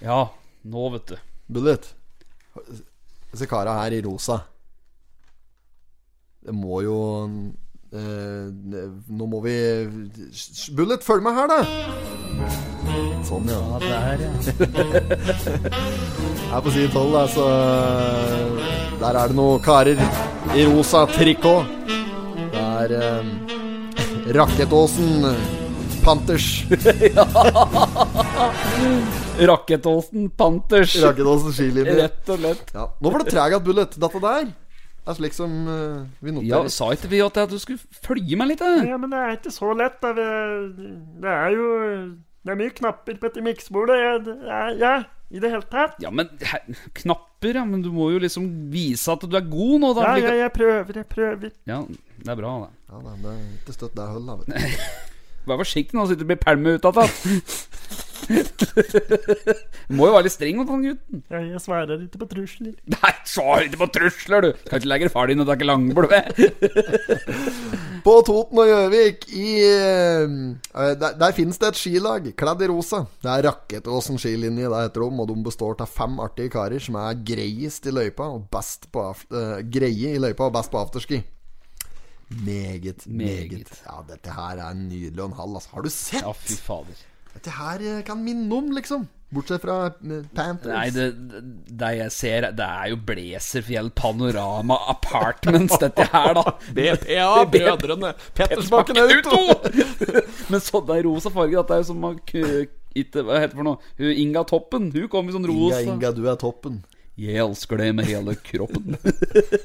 Ja, nå, vet du. Bullet Disse kara her i rosa Det må jo eh, Nå må vi Bullet, følg med her, da! Sånn, ja. Ja, der, ja. Her på side 12, da, så Der er det noen karer i rosa trikot. Det er eh, Rakketåsen Panthers. Rakketåsen Panthers. Rakettåsen. Rett og slett. Ja. Nå var det tregat bullet. Dette der er slik som eh, vi Ja. Sa ikke vi at du skulle følge meg litt? da? Ja, men det er ikke så lett. Da. Det, det er jo Det er mye knapper på dette er- Ja, i det hele tatt. Ja, men he, Knapper, ja. Men du må jo liksom vise at du er god nå, da. Ja, ja, jeg prøver, jeg prøver. ja det er bra, det. Ja, det er ikke støtt det hullet, vet du. Vær forsiktig nå, så ikke blir pælma ut av det. Du må jo være litt streng mot han gutten. Jeg, jeg svarer ikke på trusler. Nei, svar ikke på trusler, du! Kan ikke legge far din og takke langblod. På Toten og Gjøvik i uh, der, der finnes det et skilag kledd i rosa. Det er Rakketåsen skilinje det heter de, og de består av fem artige karer som er greiest i løypa og best på eh, greie i løypa og best på afterski. Meget, meget. Meget. Ja, dette her er en nydelig og en halv. Altså. Har du sett? Ja, fy fader. Dette her eh, kan minne om, liksom. Bortsett fra eh, Panthers. Nei, det, det jeg ser, det er jo Blazerfjell Panorama Apartments, dette her, da. BPA, brødrene Pettersbakken Auto! Men sånn det er rosa farge, dette er jo som ikke, Hva heter det for noe? Hun Inga Toppen, hun kom i sånn Inga, rosa. Inga, du er toppen. Jeg elsker det med hele kroppen.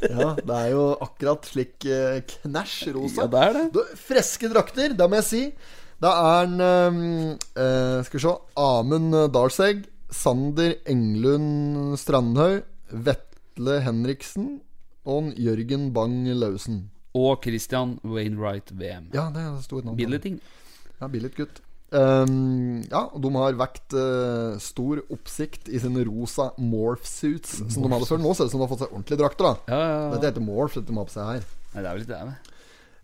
Ja, det er jo akkurat slik eh, knæsj rosa. Ja, det er det. Du, freske drakter, det må jeg si. Da er han eh, eh, Skal vi se Amund Dalsegg, Sander Englund Strandhaug, Vetle Henriksen og Jørgen Bang Lausen. Og Christian Wainwright VM. Ja, det er stort navn. Billig ting. Ja, billig gutt. Um, ja, og de har vekt uh, stor oppsikt i sine rosa morph suits som de hadde før. Nå ser det ut som de har fått seg ordentlige drakter. da Ja, ja, ja. Dette heter morph, dette de har på seg her. Nei, det er vel ikke det. det.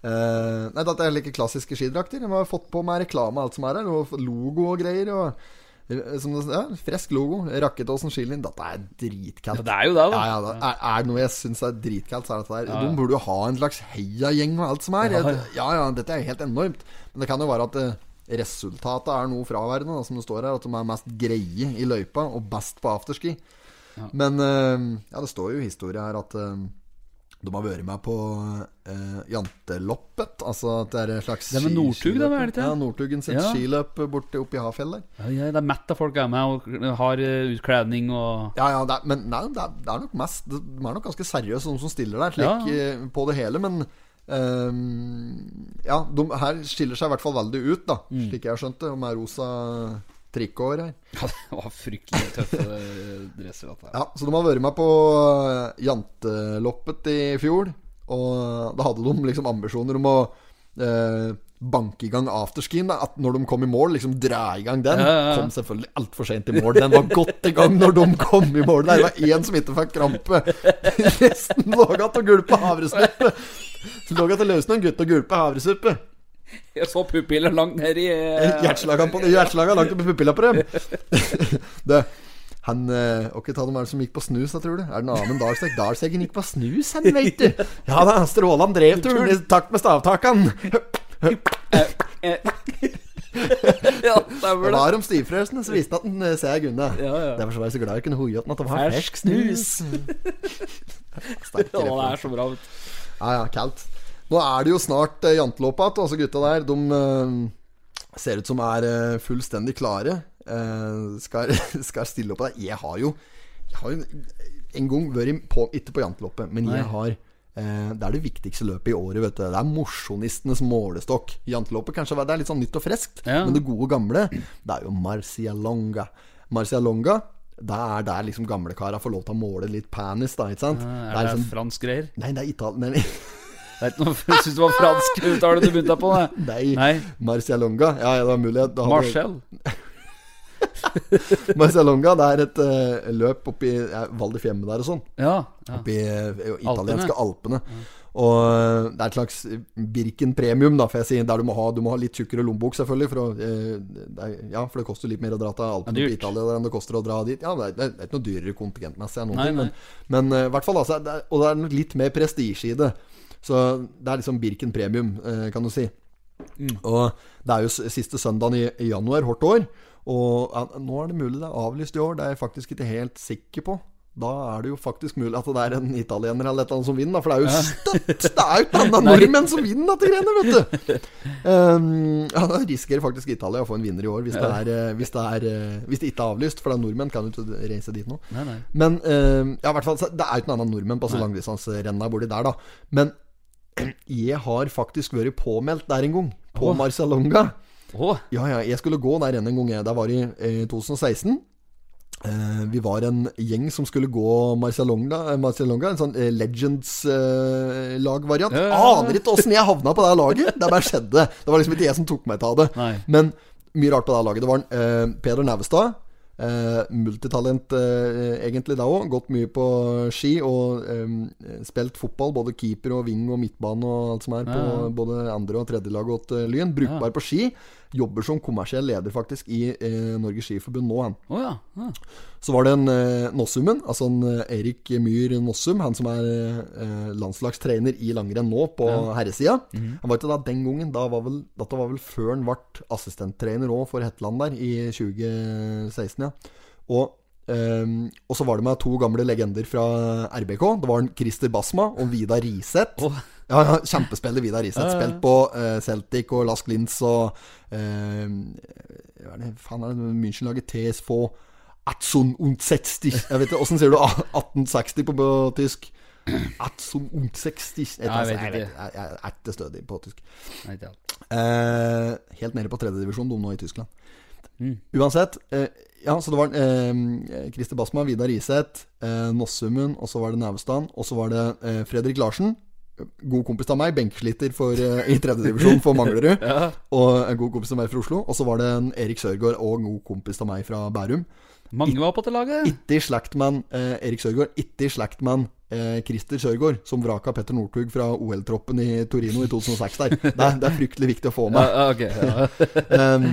Eh, nei, dette er ikke klassiske skidrakter. De har fått på med reklame og alt som er her. Og logo og greier. Og, eh, som det, ja, Fresk logo. Rakketåsen skilin. Dette er dritkaldt. Det er jo det, da. Ja, ja, det er, er det noe jeg syns er dritkaldt, så er dette der. De burde jo ha en slags heiagjeng og alt som er. Ja, ja. Ja, dette er helt enormt. Men det kan jo være at uh, resultatet er noe fraværende, da, som det står her. At de er mest greie i løypa og best på afterski. Men uh, ja, det står jo i historia her at eh, de har vært med på eh, janteloppet. Altså at det er en slags Det er med Northug, da, skiløp. er det ikke? Ja, Northugen sitt Ja. skiløp borte oppi Hafjell der. Ja, ja, det er mett av folk er med og har eh, utkledning og Ja, ja, det er, men nei, det er, det er nok mest De er nok ganske seriøse, de som stiller der, slik Ja. eh, på det hele. Men um, ja, de her skiller seg i hvert fall veldig ut, da. Mm. Slik jeg har skjønt det. Og med rosa trikkeår her. Ja, det var fryktelig tøffe dresser. Dette. Ja, så de har vært med på eh, janteloppet i fjor. Og da hadde de liksom ambisjoner om å eh, banke i gang afterskien. Da. At når de kom i mål, liksom dra i gang den. Ja, ja, ja. Kom selvfølgelig altfor sent i mål. Den var godt i gang når de kom i mål. Der var én som ikke fikk krampe. Resten lå igjen og gulpa havresuppe. Lå igjen og løsne en gutt og gulpa havresuppe. Jeg så pupiller langt ned i uh... Hjerteslagene på Hjerteslagene langt oppi pupilla på dem. det, han eh, ikke ta dem er det som gikk på snus, da, tror du? Er det en annen Dalsegg? Dalseggen gikk på snus, han, veit du. Ja da, Stråland drev turen i takt med stavtakene. Ja, stemmer det. var om stivfrøsene, så visste at den eh, ser unna. Ja, ja. Derfor så var jeg så glad jeg kunne hoie at det var Fersk snus. Sterk Ja, det er så bra. Ja, ja, kaldt. Nå er det jo snart eh, janteløp igjen. Altså gutta der, de eh, ser ut som er eh, fullstendig klare. Eh, skal, skal stille opp på det. Jeg har jo Jeg har jo en gang vært på, ikke på janteloppet, men jeg har eh, det er det viktigste løpet i året. vet du Det er mosjonistenes målestokk. Janteloppet kanskje det er litt sånn nytt og friskt, Ja. men det gode gamle, det er jo Marcialonga. Marcialonga, det er der liksom gamlekara får lov til å måle litt penis, da. Ikke sant? Er det det er liksom, fransk greier? nei, det er Italia... Det er ikke noe syns det var fransk uttale du begynte på. Det. Nei, Nei. Marcialonga. Ja, ja, det var mulighet. Da Marcel. Marcialonga, det er et uh, løp oppi ja, Val di Fiemme der og sånn. Ja. ja. Oppi uh, italienske Alpene. Og eh, det er et slags Birken premium, da, får jeg si. Der du må ha, du må ha litt tjukkere lommebok, selvfølgelig. For, å, eh, det er, ja, for det koster litt mer å dra til Alpene i. Italia enn det koster å dra dit. Ja, det er, det er ikke noe dyrere kontingentmessig, enn noen Nei, ting, nei. men, men uh, hvert fall altså, det er, Og det er litt mer prestisje i det. Så det er liksom Birken premium, eh, kan du si. Mm. Og det er jo siste søndagen i, i januar, hvert år. Og ja, nå er det mulig det er avlyst i år. Det er jeg faktisk ikke helt sikker på. da er det jo faktisk mulig at det er en italiener eller et eller annet som vinner. For det er jo støtt! Det er jo ikke annet nordmenn som vinner dette greiene, vet du! Um, ja, Da risikerer faktisk Italia å få en vinner i år, hvis, det, er, eh, hvis, det, er, eh, hvis det ikke er avlyst. For det er nordmenn kan jo ikke reise dit nå. Nei, nei. Men um, ja, i hvert fall, det er jo ikke noen annen nordmenn på så langdistanserenna borti der, da. Men jeg har faktisk vært påmeldt der en gang. På oh. Marcialonga. Oh. Ja, ja, jeg skulle gå der en gang. jeg. Det var i eh, 2016. Eh, vi var en gjeng som skulle gå Marcialonga, eh, Marcialonga en sånn eh, Legends-lagvariant. Ja. Aner ikke åssen jeg havna på det laget. Det bare skjedde. Det var liksom ikke jeg som tok meg av det. Nei. Men mye rart på det laget. Det var en, eh, Peder Naustad. Eh, multitalent eh, egentlig da òg. Gått mye på ski og eh, spilt fotball. Både keeper og wing og midtbane og alt som er på Ja, ja. både andre- og tredjelaget åt eh, Lyn. Brukbar på ski. Jobber som kommersiell leder faktisk i eh, Norges Skiforbund nå, han. Oh, ja. ja. Så var det en eh, Nossumen, altså en eh, Erik Myhr Nossum, han som er eh, landslagstrener i langrenn nå på herresida. Han var ikke da den gangen. Da var vel, dette var vel før han ble assistenttrener òg for Hetland der, i 2016, ja. Og, Um, og så var det med to gamle legender fra RBK. Det var en Christer Basma og Vidar Riseth. Åh. Ja, ja, kjempespiller Vidar Riseth. Ja. Spilt på uh, Celtic og Lask Linz og uh, Hva er det faen er det München-laget TSV 1860 Jeg vet ikke, Åssen sier du 1860 på, på tysk? 1860 Jeg, Ja, jeg vet ikke. jeg, jeg er ikke stødig på tysk. Nei. Eh, helt nede på tredjedivisjon, de nå i Tyskland. Mm. Uansett. Eh, ja, så det var eh, Christer Basma, Vidar Riseth, eh, Nossummen, og så var det Naustad, og så var det eh, Fredrik Larsen. God kompis av meg, benkesliter for, uh, i tredjedivisjon for Manglerud. Ja. Og en god kompis av meg fra Oslo. Og så var det en Erik Sørgaard og en god kompis av meg fra Bærum. Mange var på det laget. Ikke i slekt med eh, Erik Sørgaard. Ikke i slekt med eh, Christer Sørgaard, som vraka Petter Northug fra OL-troppen i Torino i 2006 der. Det det er fryktelig viktig å få med. ja, ok. Ja. Um,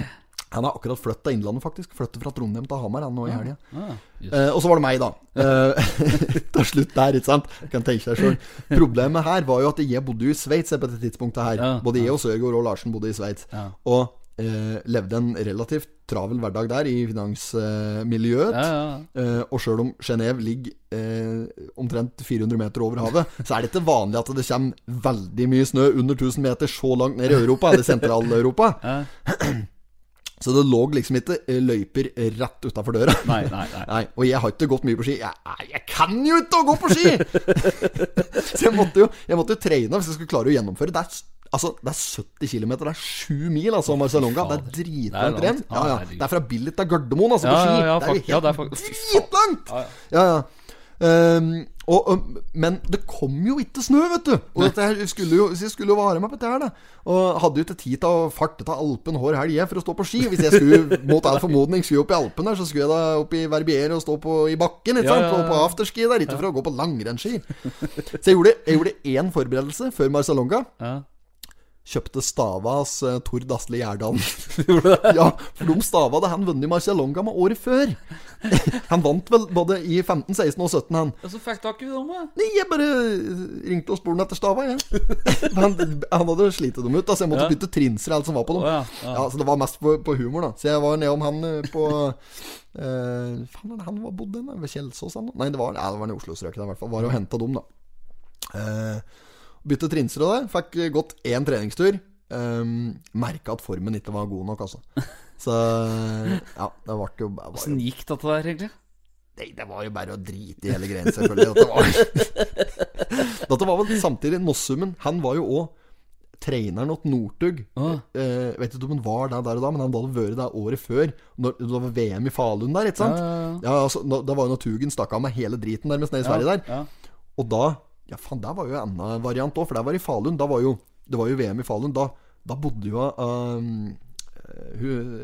han har akkurat flyttet til Innlandet, faktisk. Flyttet fra Trondheim til Hamar han nå i helga. Ah. Eh, og så var det meg, da. Eh, til slutt der, ikke sant. Kan tenke deg selv Problemet her var jo at jeg bodde jo i Sveits på dette tidspunktet her. Ja, Både jeg og Sørgaard og Larsen bodde i Sveits. Ja. Og eh, levde en relativt travel hverdag der i finansmiljøet. Ja, ja. Eh, og sjøl om Genéve ligger eh, omtrent 400 meter over havet, så er det ikke vanlig at det kommer veldig mye snø under 1000 meter så langt ned i Europa, eller Sentral-Europa. Så det lå liksom ikke eh, løyper rett utafor døra. Nei, nei, nei. Nei, og jeg har ikke gått mye på ski. Jeg, jeg kan jo ikke å gå på ski! så jeg måtte, jo, jeg måtte jo trene hvis jeg skulle klare å gjennomføre. Det er, altså, det er 70 km, det er 7 mil, altså, Marcialonga. Det er dritlangt langt. renn. Ja, Ja. Det er fra Billit til Gardermoen, altså, Ja, på ski. ja, ja, det er jo helt dritlangt! Ja, ja. Ja, ja. Ehm, og, um, men det kom jo ikke snø, vet du. Og dette skulle jo, så jeg skulle jo vare meg på dette her, da. Og hadde jo ikke tid til å farte til Alpen hver helg for å stå på ski. Hvis jeg skulle mot all formodning skulle opp i Alpen der, så skulle jeg da opp i Verbier og stå på, i bakken. Ikke Ja, sant? ja, ja. Og på afterski der, ikke for å gå på langrennsski. Så jeg gjorde, jeg gjorde én forberedelse før Marcialonga. Ja. Kjøpte Stavas uh, Tord Asle Gjerdal. ja, for de stava hadde han vunnet Marcialonga med året før. han vant vel både i 15, 16 og 17, han. Og så fikk tak i dem, da. Nei, jeg bare ringte og spurte etter stava, jeg. han, han hadde slitt dem ut, da, så jeg måtte Ja. bytte trinser alt som var på dem. Oh, ja, ja, ja. Så det var mest på, på humor, da. Så jeg var nedom han eh, på Uh, Faen, han var bodd hen? Ved Kjelsås? han? Nei, det var, ja, det var i Oslo-strøket, i hvert fall. Var og henta dem, da. Eh, bytte trinser og det. Fikk gått én treningstur. Um, Merka at formen ikke var god nok, altså. Så ja, det ble jo, Åssen gikk dette der, egentlig? Nei, det var jo bare å drite i hele greien, selvfølgelig. Dette var, dette var vel samtidig Nossummen. Han var jo òg treneren åt Northug. ah. Eh, vet ikke om han var der, der og da, men han hadde vært der året før. Når, det var VM i Falun der, ikke sant? Ja, ja, Ja, altså, da, da var jo når Tugen stakk av med hele driten nærmest ned i Sverige der. Ja. Og da Ja, faen, der var jo en annen variant òg, for der var i Falun. Da var jo Det var jo VM i Falun. Da, da bodde jo um,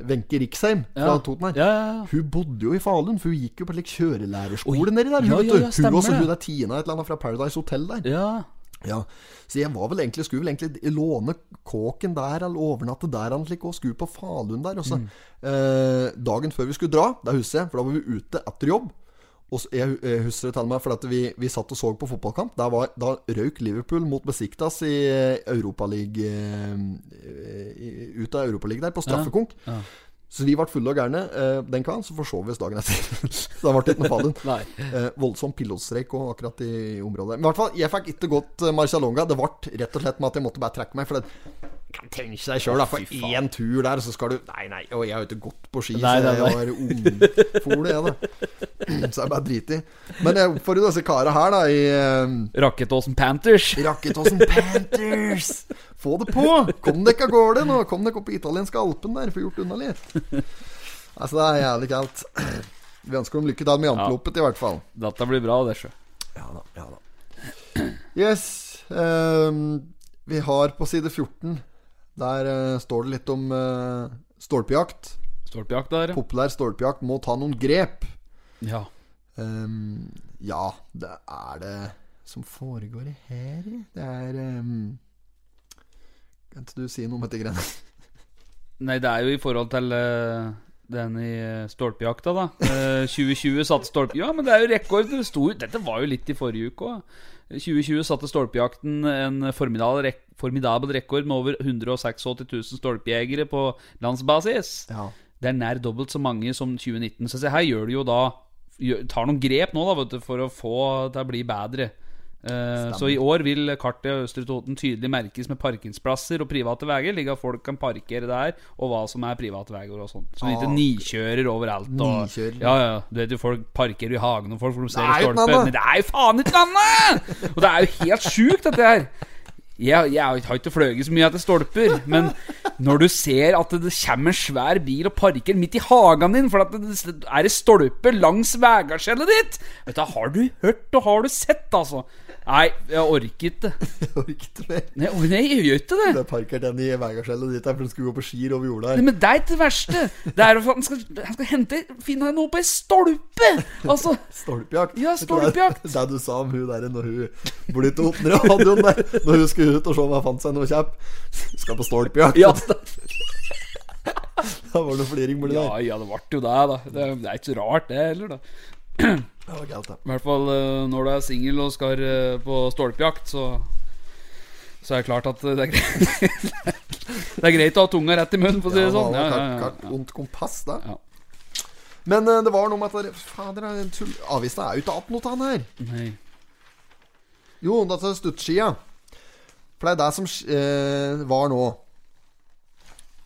Wenche Riksheim fra Ja. Toten her. Ja, ja. Hun bodde jo i Falun, for hun gikk jo på like, kjørelærerskole nedi der. Hun, Ja, hun også, hun er Tina et eller annet fra Paradise Hotel der. ja. Ja, Så jeg var vel egentlig skulle vel egentlig låne kåken der, eller overnatte der, eller slik, og skulle på Falun der. Og så, Mm. eh, dagen før vi skulle dra, da husker jeg, for da var vi ute etter jobb. Og jeg, jeg husker det til meg, for at vi, vi satt og så på fotballkamp. Der var, da røyk Liverpool mot Besiktas i Europaligaen Ut av Europaligaen der, på straffekonk. Ja. Så vi ble fulle og gærne eh, den kvelden, så forsov vi oss dagen etter. så det ble ikke noe. Nei. Eh, voldsom pilotstreik og akkurat i området. Men i hvert fall, jeg fikk ikke gått Marcialonga. Det ble rett og slett med at jeg måtte bare trekke meg. For det kan tenke seg sjøl, for én tur der, så skal du Nei, nei, og jeg har jo ikke gått på ski, Nei, nei, så jeg var ungfole, jeg, da. Så jeg bare driter i. Men jeg oppfordrer disse karene her, da, i eh, Rakketåsen Panthers. Rakketåsen Panthers! Få det på! Kom dere av gårde nå! Kom dere opp i italienske Alpen der, få gjort unna litt. Altså, det er jævlig kaldt. Vi ønsker dem lykke til med janteloppet, i hvert fall. Dette blir bra, det, sjø. Ja da, ja da. Yes. Um, vi har på side 14 Der uh, står det litt om uh, stolpejakt. Stolpejakt der. Populær stolpejakt må ta noen grep. ja. Um, ja, det er det som foregår her. Det er um, Kan ikke du si noe om dette greiene? Nei, det er jo i forhold til uh, den i eh, stolpejakta, da. Uh, 2020 satte stolpe... Ja, men det er jo rekord. Det sto, dette var jo litt i forrige uke òg. 2020 satte stolpejakten en formidabel, rek formidabel rekord med over 186 000 stolpejegere på landsbasis. Ja. Det er nær dobbelt så mange som 2019. Så se, her gjør du jo da Tar noen grep nå da, vet du, for å få det til å bli bedre. Eh, så i år vil kartet i Østre Toten tydelig merkes med parkingsplasser og private veier, slik at folk kan parkere der, og hva som er private veier og sånt. Så de ikke Ah. nikjører overalt. Og, Nikjører. Ja, ja. Du vet jo, folk parkerer i hagen og folk, for de ser Det er jo ikke stolpe. noe annet. Men det er jo faen ikke annet! Og det er jo helt sjukt, dette her. Jeg, jeg har ikke fløyet så mye etter stolper, men når du ser at det kommer en svær bil og parker midt i hagen din for at det er en stolpe langs veiskjellet ditt du, Har du hørt og har du sett, altså? Nei, jeg orker ikke. Jeg orker ikke mer. Nei, nei jeg gjør ikke det. Det har parkert den i veiskjellet ditt for du skulle gå på skier over jorda Nei, men det er ikke det verste. Det er at han skal, han skal hente finne noe på ei stolpe! Altså Stolpejakt. Ja, stolpejakt. Det, det du sa om hun der når hun bodde i Toten radioen der, når hun skulle ut og se om hun fant seg noe kjapp. Skal på stolpejakt. Ja, da, var det noe fliring borti ja, der. ja, det ble jo det, da. Det, det er ikke så rart, det heller, da. I hvert fall eh, når du er singel og skal eh, på stolpejakt, så Så er det klart at det er greit Det er greit å ha tunga rett i munnen, for å si det sånn. Ja, Ja, ondt kompass, da. Ja. Men eh, det var noe med at Fader, er avisa er jo ikke igjen noe av her. Nei. Jo, dette er stuttskia. For det er det som eh, var nå.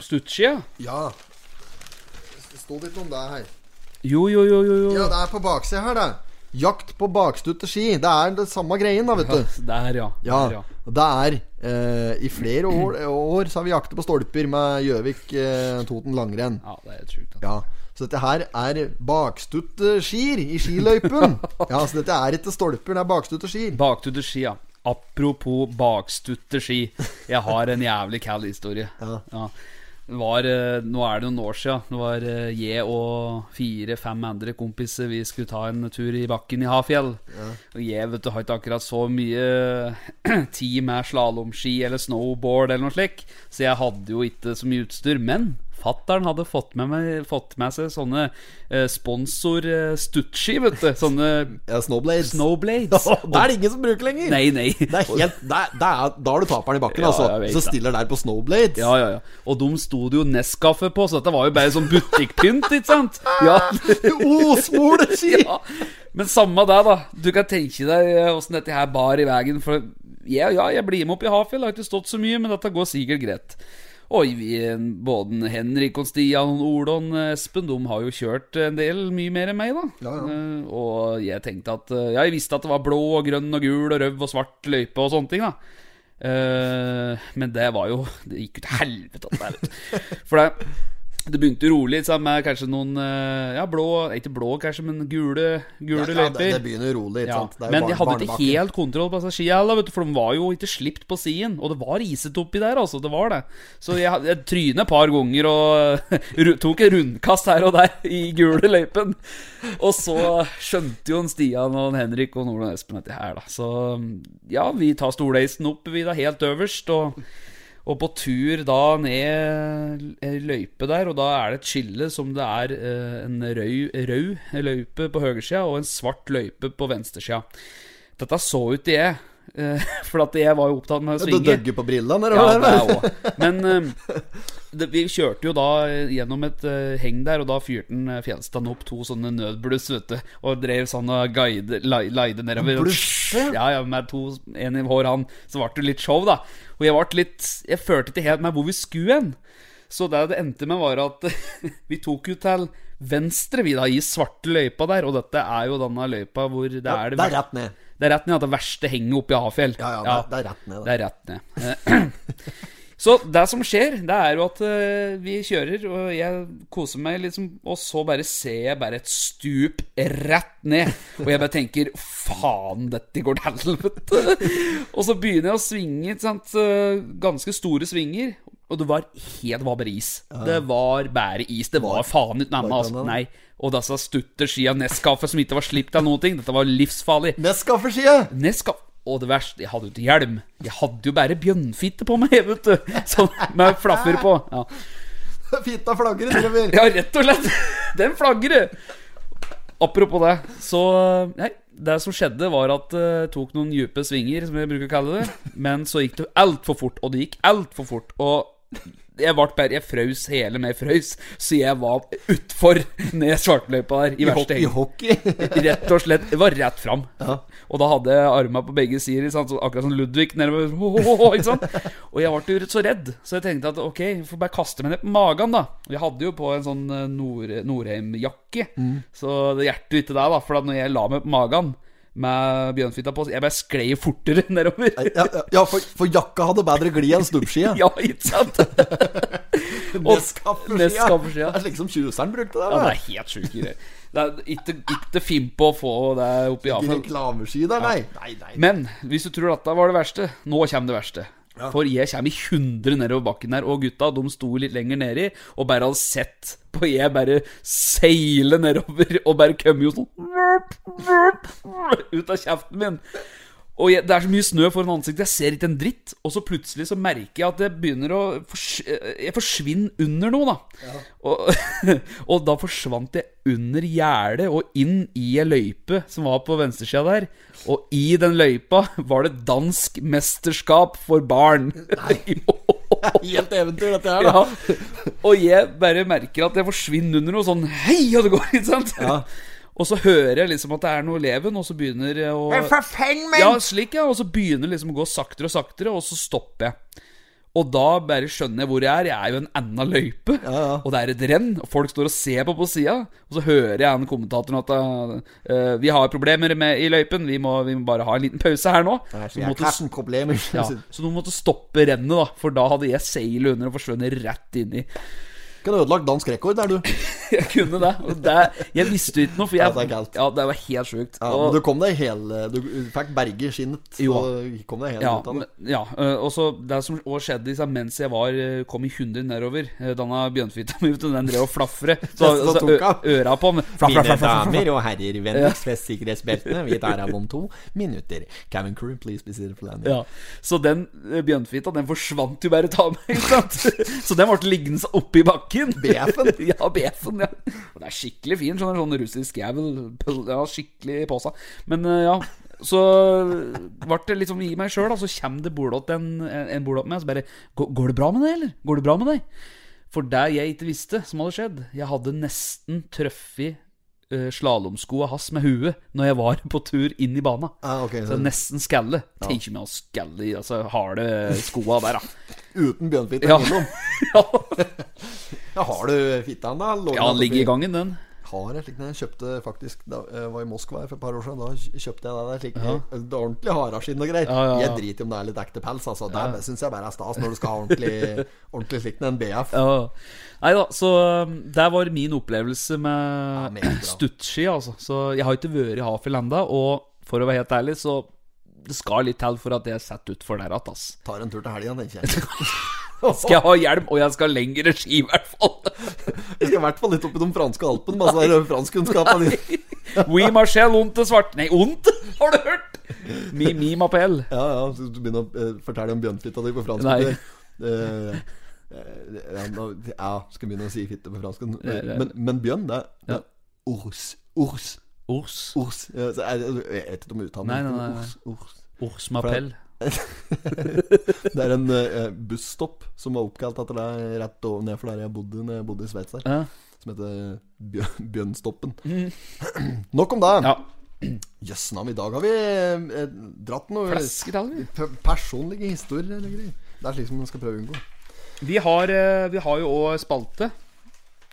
Stuttskia? Ja. Det sto litt om det her. Jo, jo, jo, jo. jo. Ja, det er på baksida her, det. Jakt på bakstutte ski. Det er det samme greien, da, vet du. Der, ja. Ja, Der, ja. det er eh, I flere år, år så har vi jaktet på stolper med Gjøvik eh, langrenn. ja, det er sjukt. altså. Ja, Så dette her er bakstutte skier i skiløypen. ja, Så dette er ikke stolper, det er bakstutte skier. Bakstutte ski, ja. Apropos bakstutte ski. Jeg har en jævlig kald historie. Ja. Det var, eh, nå er det noen år siden. Det var eh, jeg og fire-fem andre kompiser. Vi skulle ta en tur i bakken i Hafjell. Og jeg vet du, har ikke akkurat så mye tid med slalåmski eller snowboard eller noe slikt, så jeg hadde jo ikke så mye utstyr. Men fattern hadde fått med, meg, fått med seg sånne eh, sponsor eh, vet du. Sånne Ja, Snowblades. snowblades. det er det ingen som bruker lenger. Nei, nei. Det er helt, det er, det er, da har du taperen i bakken, Ja, altså. Så stiller der på Snowblades. Ja, ja, ja. Og de sto det jo Nescafé på, så dette var jo bare sånn butikkpynt, ikke sant? Ja. oh, smoleski! ja. Men samme det, da. Du kan tenke deg eh, åssen dette her bar i veien. For ja, ja, jeg blir med opp i Hafjell, har ikke stått så mye, men dette går sikkert greit. Og vi, både Henrik og Stian og Ole og Espen De har jo kjørt en del mye mer enn meg, da. Ja, ja. Eh, Og jeg tenkte at eh, jeg visste at det var blå og grønn og gul og rød og svart løype og sånne ting, da. Eh, men det var jo Det gikk jo til helvete. For det, det begynte rolig sammen med kanskje noen eh, Ja, blå Ikke blå, kanskje, men gule, gule Ja, ja, løyper. det, det begynner rolig. Ja, men de hadde ikke helt kontroll på disse skia, heller, vet du, for de var jo ikke slipt på siden. Og det var isete oppi der, altså. Det var det. Så jeg, jeg trynet et par ganger og tok en rundkast her og der i gule løypen. Og så skjønte jo en Stian og en Henrik og Nordland Espen dette her, da. Så ja, vi tar stoleisen opp, vi da, helt øverst. og og på tur da ned ei løype der, og da er det et skille som det er eh, en rød, løype på høyresida og en svart løype på venstresida. Dette så ut til jeg. Eh, For at jeg var jo opptatt med å svinge. Du døgger på brillene, Ja, det er også. Men eh, det, vi kjørte jo da gjennom et eh, heng der, og da fyrte han eh, opp to sånne nødbluss, vet du, og drev sånn og guide, leide nedover. Blusse? Ja, ja, med to, en i hver han Så ble det litt show, da. Og jeg ble litt Jeg følte ikke helt med hvor vi skulle hen. Så det det endte med, var at vi tok jo til venstre, vi da, i svarte løypa der. Og dette er jo denne løypa hvor det er det Det er rett ned. Det er rett ned at det verste henger oppe i Hafjell. Ja, ja, det, det er rett ned. Det er rett ned. Så det som skjer, det er jo at eh, vi kjører, og jeg koser meg, liksom, og så bare ser jeg bare et stup rett ned. Og jeg bare tenker faen, dette går til helvete. Og så begynner jeg å svinge, sant, eh, ganske store svinger. Og det var helt var bare is. Det var bare is. Det var faen ikke nærme, Altså. Nei. Og disse stutterskia Nescafé som ikke var slipt av noen ting. Dette var livsfarlig. Nescafé-skia! Nescafé Og det verste, jeg hadde jo ikke hjelm. Jeg hadde jo bare bjønnfitte på meg, vet du. Sånn med flaffer på. Ja. Fitta flagrer driver. ja, rett og slett. Den flagrer. Apropos det, så Nei, det som skjedde, var at det tok noen dype svinger, som jeg bruker å kalle det. Men så gikk det altfor fort, og det gikk altfor fort. Og jeg ble bare Jeg frøs hele med frøs, så jeg var utfor ned svartløypa der. I I, verste I hockey. Rett og slett. Det var rett fram. Og da hadde jeg armene på begge sider, sant? Så akkurat som Ludvig nedover. Og jeg ble jo så redd, så jeg tenkte at ok, jeg får bare kaste meg ned på magen, da. Og jeg hadde jo på en sånn eh, Nord Norheim-jakke, så det hjertet ikke det, da. For da når jeg la meg på magen med bjørnfitta på, jeg bare sklei fortere nedover. Ja, ja, ja for, for jakka hadde bedre glid enn stubbskia. Ja, ikke sant? Nescafé-skia. Det er slik som tjuseren brukte det. Ja, det er helt sjuke greier. Det er ikke, ikke fint på å få det oppi Ikke reklameski der, nei. Nei, nei. Men hvis du tror dette var det verste, nå kommer det verste. For jeg kommer i 100 nedover bakken her, og gutta de sto litt lenger nedi og bare hadde sett på jeg bare seile nedover, og bare kom jo sånn. Ut av kjeften min. Og jeg, det er så mye snø foran ansiktet, jeg ser ikke en dritt. Og så plutselig så merker jeg at jeg begynner å fors Jeg forsvinner under noe, da. Og, og da forsvant jeg under gjerdet og inn i ei løype som var på venstresida der. Og i den løypa var det dansk mesterskap for barn. Helt eventyr, dette her, da. Ja. Og jeg bare merker at jeg forsvinner under noe sånn Hei, og det går, ikke sant? Ja. Og så hører jeg liksom at det er noe leven, og så begynner jeg å Ja, slik, ja. Og så begynner det liksom å gå saktere og saktere, og så stopper jeg. Og da bare skjønner jeg hvor jeg er. Jeg er jo en enda løype, og det er et renn. Og folk står og ser på på sida. Og så hører jeg en kommentatoren at uh, vi har problemer med, i løypen. Vi må, vi må bare ha en liten pause her nå. Nei, Så måtte- ja, så måtte stoppe rennet, da. For da hadde jeg seilet under og forsvunnet rett inn i Kan ha ødelagt dansk rekord der, du. Jeg kunne det. Det jeg visste ikke noe, for Ja, det er. Ja, det var helt sjukt. Ja, Og- men du kom deg hele Du fikk berge skinnet. Jo. Og kom deg helt Ja, ut av det. ja øh, og så det som også skjedde liksom, mens jeg var øh, kom i 100 nedover øh, Denne bjørnfitta mi, den drev og flafret. Så, Så så øra på. Flaff, flaff, flaff, flaff. og herrer, vennligst fest sikkerhetsbeltene. Vi tar av om to minutter. Cabin crew, please be seated for landing. Ja, Så den bjørnfitta Den forsvant jo bare ta meg. Ikke sant? Så den ble liggende oppi bakken. BF-en? ja, BF-en. ja Og det er skikkelig fin. Sånn, sånn russisk jævel. Ja, skikkelig på seg. Men øh, ja. Så ble det liksom i meg sjøl, så kommer det bordott en, en bordott med, og så bare "Går- det bra med deg, eller? Går det bra med deg? For det jeg ikke visste som hadde skjedd Jeg hadde nesten truffet slalåmskoa hans med huet når jeg var på tur inn i bana. Ah, okay, Så nesten skalle. Tenk om jeg å skalle i altså, harde skoa der, da. uten bjørnfitte Ja. imellom. ja, Ja, har du fitta da? Lå ja den ligger i gangen, den. Har jeg slik den jeg kjøpte faktisk Da jeg var i Moskva for et par år siden. Da kjøpte jeg det der slik Det er ordentlig haraskinn og greier. Ja, ja, ja. Jeg driter i om det er litt ekte pels. Altså. Det syns jeg bare er stas når du skal ha ordentlig Ordentlig slikt en BF. Ja. Nei da, så um, det var min opplevelse med ja, stuttski, altså. Så jeg har ikke vært i Hafjell ennå, og for å være helt ærlig, så det skal litt til for at jeg setter utfor der igjen, ass. Tar en tur til helga, tenker jeg. Skal jeg ha hjelm, og jeg skal ha lengre ski, i hvert fall. Jeg skal i hvert fall litt opp i de franske alpene. Masse der franskkunnskapene dine. Oui, Marcel, onte svart Nei, ondt? har du hørt? Mi, mi m'appelle. Ja, ja, så du begynner å eh, fortelle om bjørnfitta di på fransk. Nei. Eh, ja, nå- ja, skal begynne å si fitte på fransk. Nei. Men, men bjørn, det er, er ors. Ors. Ors. Ors. Ja, det- Jeg vet ikke om uttalen Nei, nei, nei, Ors, Ors. ors. Ors Mapell. Det er en uh, busstopp som var oppkalt etter deg rett over nedfor der jeg bodde Når jeg bodde i Sveits. Ja. Som heter Bjørn, Bjørnstoppen. Mm. Nok om det. ja. Jøss navn, i dag har vi eh, dratt noe personlige historier eller greier. Det er slik som man skal prøve å unngå. Vi har, eh, vi har jo òg spalte.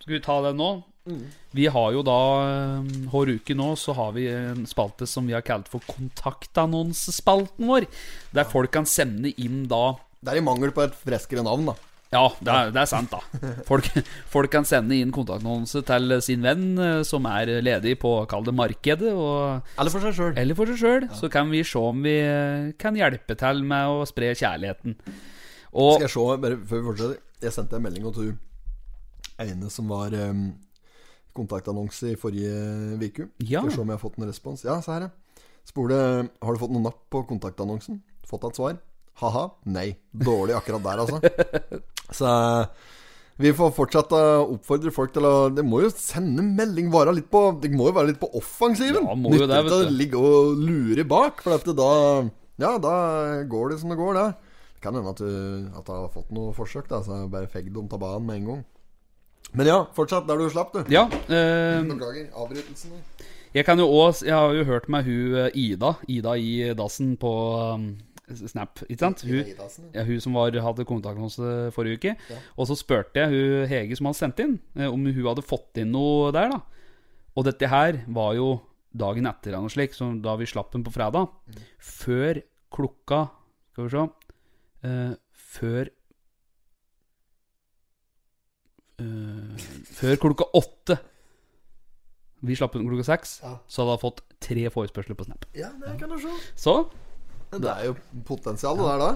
Skal vi ta den nå? Vi har jo da eh, Hver uke nå så har vi en spalte som vi har kalt for kontaktannonsespalten vår. Der folk kan sende inn da Det er i mangel på et freskere navn, da. Ja, det er, det er sant, da. Folk, folk kan sende inn kontaktannonse til sin venn eh, som er ledig på kall det markedet, og, Eller for seg sjøl. eller for seg sjøl. Så kan vi se om vi eh, kan hjelpe til med å spre kjærligheten. Og Skal jeg se, bare før vi fortsetter Jeg sendte en melding til ene som var um, kontaktannonse i forrige uke. Ja. Skal å se om jeg har fått en respons. Ja, se her, ja. Spole Har du fått noe napp på kontaktannonsen. Fått et svar. Ha-ha. Nei. Dårlig akkurat der, altså. Så vi får fortsatt uh, oppfordre folk til å Det må jo sende melding Vare litt på Det må jo være litt på offensiven. Ja, må jo det, vet du. å ligge og lure bak, for at det da Ja, da går det som det går, det. Det kan hende at du at du har fått noe forsøk, da, så bare fegg dem av banen med en gang. Men ja, fortsatt der du slapp, du. ja, eh, Beklager avbrytelsen. der. jeg kan jo også Jeg har jo hørt med hun eh, Ida. Ida i dassen på um, Snap, ikke sant? Hun, Ida i ja. ja, hun som var, hadde kontakt med oss eh, forrige uke. Og så spurte jeg hun Hege som hadde sendt inn, eh, om hun hadde fått inn noe der. da Og dette her var jo dagen etter eller noe slik, så da vi slapp den på fredag. Før klokka Skal vi se eh, Før eh, Før klokka åtte. Vi slapp den klokka seks, så hadde jeg fått tre forespørsler på Snap. Ja, det kan du se. Så Det er jo potensialet der, da.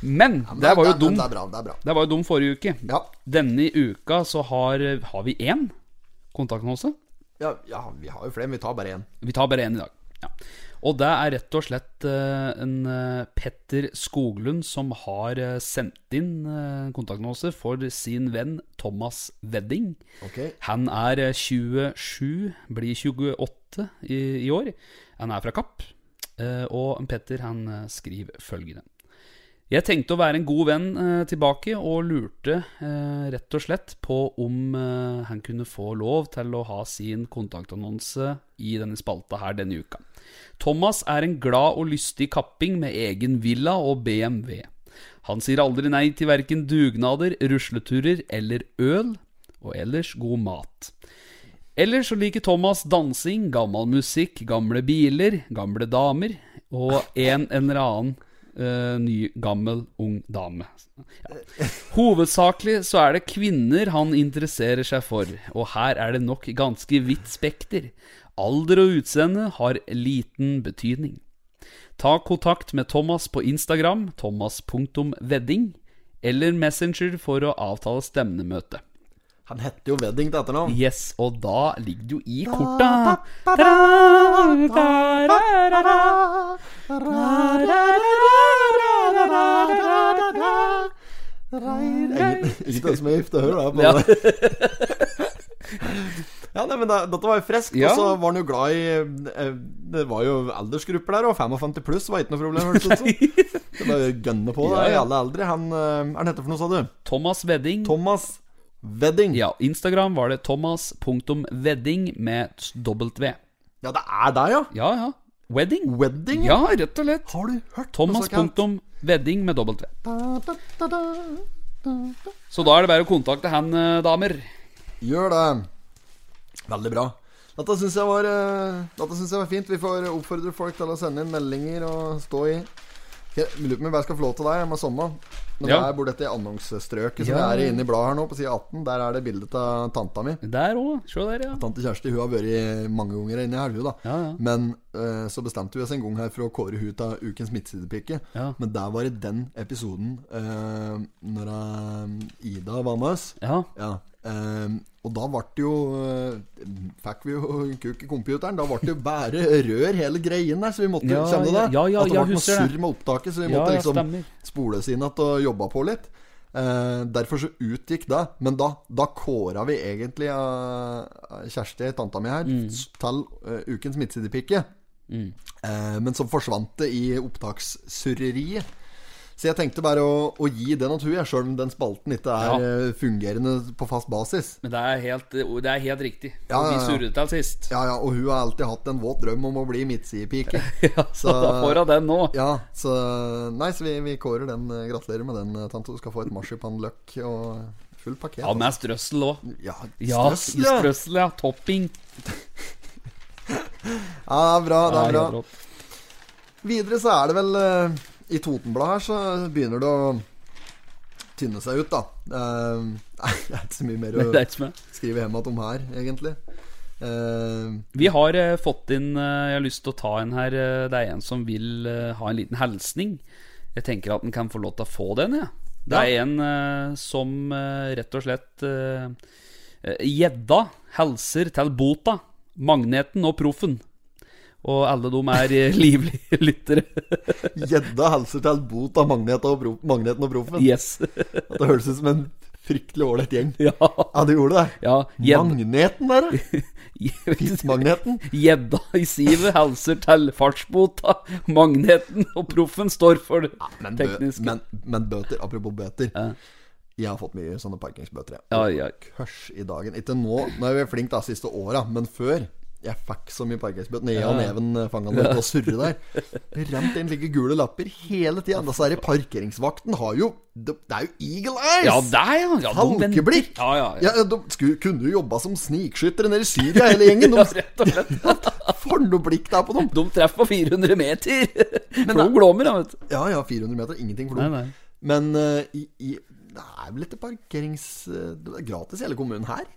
Men Men det var jo dum Det er bra. Det er bra. Det var jo dum forrige uke. Ja. Denne uka så har, har vi én kontaktannonse. Ja, ja, vi har jo flere, men vi tar bare én. Vi tar bare én i dag. Ja. Og det er rett og slett eh, en eh, Petter Skoglund som har eh, sendt inn kontaktannonse for sin venn Thomas Wedding. Okay. Han er eh, 27, blir 28 i, i år. Han er fra Kapp. Og Petter han skriver følgende. Jeg tenkte å være en god venn eh, tilbake, og lurte eh, rett og slett på om eh, han kunne få lov til å ha sin kontaktannonse i denne spalta her denne uka. Thomas er en glad og lystig kapping med egen villa og BMW. Han sier aldri nei til verken dugnader, rusleturer eller øl, og ellers god mat. Ellers så liker Thomas dansing, gammel musikk, gamle biler, gamle damer og en eller annen eh, ny, gammel, ung dame. Ja. Hovedsakelig så er det kvinner han interesserer seg for, og her er det nok ganske vidt spekter. Alder og utseende har liten betydning. Ta kontakt med Thomas på Instagram, thomas.vedding, eller Messenger for å avtale stemnemøte. Han heter jo Wedding til etternavn. Yes, og da ligger det jo i korta. Ikke den som er gift, det hører jeg Ja. Ja, nei, men det, Dette var jo friskt. Ja. Og så var han jo glad i eh, Det var jo aldersgrupper der, og 55 pluss var ikke noe problem. hørtes det jo gønne på det Ja, i ja. alle eldre. Han eh, Er han heter for noe, sa du? Thomas Wedding. Thomas Wedding. Ja, Instagram var det thomas.wedding med W. Ja, det er deg, ja. Ja, ja. Wedding? Wedding? Ja, rett og lett. Har du hørt Thomas Punktum Wedding Thomas.wedding med V. Så da er det bare å kontakte han, eh, damer. Gjør det. Veldig bra. Dette syns jeg, var, eh, dette synes jeg var fint. Vi får oppfordre folk til å sende inn meldinger og stå i. Jeg lurer på om jeg bare skal få lov til deg med samme. Når Ja. der bor dette dette annonsestrøket som Ja. vi er inne i bladet her nå, på side 18, der er det bilde av tanta mi. Der òg. Se der, ja. Tante Kjersti hun har vært mange ganger inne her, hun da. Ja, ja. Men uh, så bestemte vi oss en gang her for å kåre hun til ukens midtsidepike. Ja. Men der var det den episoden uh, når eh, Ida var med oss. Ja. Ehm, og da ble det jo eh, Fikk vi jo kuk i computeren. Da ble det jo bare rør hele greien der, så vi måtte Ja, Kjenner du det? ja, ja, At det ble noe surr med opptaket, så vi måtte liksom stemmer. spole inn igjen og jobba på litt. Eh, derfor så utgikk det. Men da, da kåra vi egentlig uh, Kjersti, tanta mi her, Mm. til uh, ukens midtsidepike. Eh, men så forsvant det i opptakssurreriet. Så jeg tenkte bare å, å gi den natur, jeg, sjøl om den spalten ikke er Ja. eh, fungerende på fast basis. Men det er helt, det er helt riktig. Ja, ja, Vi surret til sist. Ja, ja, og hun har alltid hatt en våt drøm om å bli midtsidepike. Ja, så da får hun den nå. Ja, så Nei, så vi, vi kårer den. eh, Gratulerer med den, eh, tante. Du skal få et marsipanløk og full pakket. Ja, med strøssel òg. Ja, strøssel, ja. strøssel, ja. Topping. Ja, det er bra. Det er bra. Videre så er det vel I Totenbladet her så begynner det å tynne seg ut, da. Eh, nei, det er ikke så mye mer å skrive hjem om her, egentlig. Eh, Vi har eh, fått inn eh, Jeg har lyst til å ta en her. eh, det er en som vil eh, ha en liten hilsning. Jeg tenker at den kan få lov til å få den, jeg. Det er en eh, som rett og slett Gjedda hilser til Bota, Magneten og Proffen. Og alle de er eh, livlige lyttere. Gjedda hilser til bot av Magneten og, Pro Magneten og Proffen. Yes. At det høres ut som en fryktelig ålreit gjeng. ja. Ja, det gjorde det. ja Magneten der, da. Fiskmagneten. Gjedda i sivet hilser til fartsbota. Magneten og Proffen står for det Men, bø tekniske. men, men bøter, apropos bøter. Ja. Jeg har fått mye sånne parkingsbøter. jeg. Ja, ja. Kørs i dagen. Ikke nå, nå er vi flinke de siste åra, men før. Jeg fikk så mye parkeringsbøter. Ned av og Neven fanga den og surre der. Det rant inn like gule lapper hele tida. er det parkeringsvakten har jo Det det er jo eagle eyes! Ja, der, ja. ja de. Falkeblikk! Ja, ja, ja. Ja, de skulle, kunne jo jobba som snikskyttere nede i Syria, hele gjengen. Ja, rett og slett. for noe blikk det er på dem! De treffer på 400 meter. Da- de glommer, da, vet du. Ja ja, 400 meter, ingenting for dem. Men uh, i, i, det er vel ikke parkerings... eh, Det er gratis i hele kommunen her?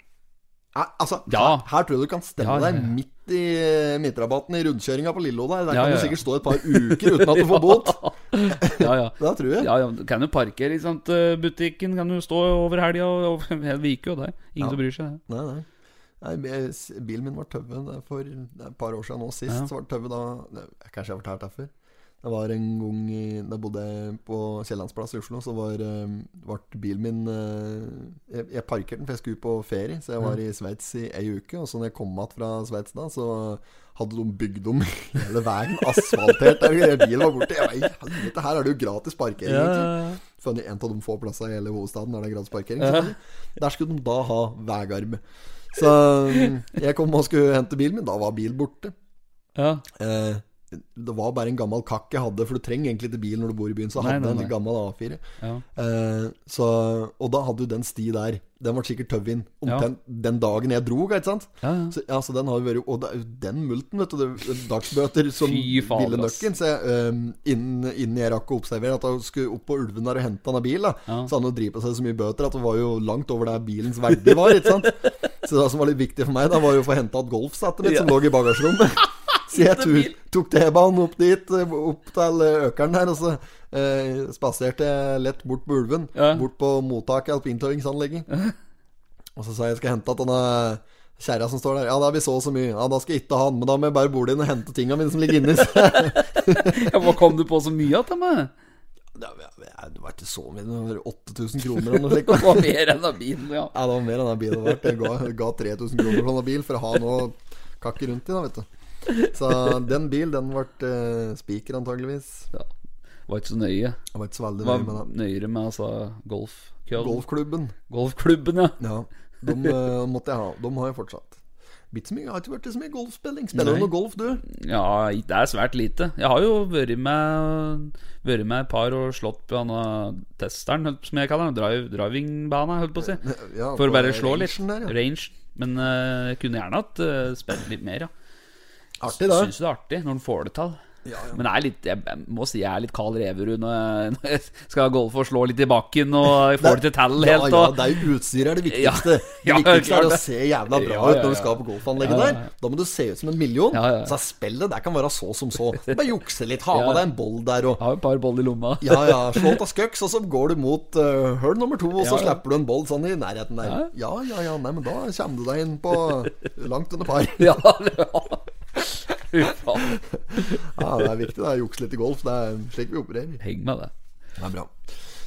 Eh, altså, Ja. her, her tror jeg du kan stemme Ja, ja, deg midt i eh, midtrabatten i rundkjøringa på Lillo der. Kan du sikkert stå et par uker uten at du får bot. Ja, ja. Det tror jeg. Ja, ja, kan du parkere, i sant. Eh, Butikken kan du stå over helga Det viker jo der. Ingen som bryr seg. Nei, nei. Nei, Bilen min var tøve er for et par år siden nå. Sist så var det da Kanskje jeg har fortalt her før. Det var en gang i, da jeg bodde på Kiellandsplass i Oslo, så var, eh, ble bilen min eh, Jeg, jeg parkerte den, for jeg skulle på ferie. Så jeg var i Sveits i ei uke. Og så når jeg kom tilbake fra Sveits da, så hadde de bygd om hele veien. Asfaltert. Der bilen var borte. Jeg helvete, her er det jo gratis parkering, Ja. Funnet en av de få plassene i hele hovedstaden der det er gratis parkering. Ja. Der skulle de da ha vegarm. Så mm, jeg kom og skulle hente bilen min. Da var bilen borte. Ja. Eh, det var bare en gammel kakk jeg hadde, for du trenger egentlig ikke bil når du bor i byen. Så jeg hadde nei, nei. en gammel A4. Ja. Eh, så, og da hadde du den sti der Den var sikkert tøvvin omtrent ja. den dagen jeg dro, ikke sant? Ja, ja. Så, så den har jo vært Og er den multen, vet du. Det, dagsbøter som ville nøkken. Så jeg, um, innen, innen jeg rakk å observere at jeg skulle opp på Ulven der og hente han bil, da, så hadde han drevet på seg så mye bøter at det var jo langt over der bilens verdi var. Ikke sant? Så det som var litt viktig for meg, da var jo å få henta et golfsettet mitt som lå i bagasjerommet. Så jeg tok, tok T-banen opp dit, eh, opp til eh, økeren der, og så eh, spaserte jeg lett bort på Ulven. Ja. Bort på mottaket, alpintøyingsanlegget. Og så sa jeg jeg skal hente at denne kjerra som står der Ja, da har vi så og så mye. Ja, da skal jeg ikke ha den, men da må jeg bare bort inn og hente tinga mine som ligger inni. ja, Hva kom du på så mye av til det var- ikke så mye, det var 8000 kroner eller noe slikt. Det var mer enn av bilen, ja. Ja, det var mer enn den bilen. Jeg ga, ga 3000 kroner for en bil for å ha noe kakke rundt i, da, vet du. Så den bil, den ble uh, spiker, antageligvis. ja. Var ikke så nøye. Jeg var ikke så veldig nøye med det. nøyere med altså golfkøll. Golfklubben. Golfklubben, ja. Ja, de uh, måtte jeg ha. De har jeg fortsatt. Bitt så mye, jeg har ikke vært så mye golfspilling. Spiller du noe golf, du? Ja, det er svært lite. Jeg har jo vært med Vært med et par og slått på denne testeren, som jeg kaller den. Drive, drivingbana, holdt på å si. Ja, For å bare slå litt. Der, ja. Range. Men uh, jeg kunne gjerne hatt uh, spilt litt mer, ja. Artig, da. Syns det er artig når en får det til. Men jeg, litt, jeg, må si jeg er litt Carl Reverud når jeg, skal golfe og slå litt i bakken og få får det til tell Ja, helt. ja, ja, det er jo utstyret er det viktigste. Ja, det viktigste er å se jævla bra Ja, ut ja, når du skal på golfanlegget Ja, ja, ja. der. Da må du se ut som en million. Ja, ja, ja. Så spillet det kan være så som så. Bare jukse litt, ha Ja. med deg en boll der og Ha et par boll i lomma. Ja, ja, slå av skøks, og så går du mot uh, hull nummer to, og så Ja, ja. slipper du en boll sånn i nærheten der. Ja, ja, ja, nei, men da kommer du deg inn på langt under par. Ja, ja. Ja, det er viktig det er å jukse litt i golf. Det er slik vi opererer. Heng med det. Det er bra.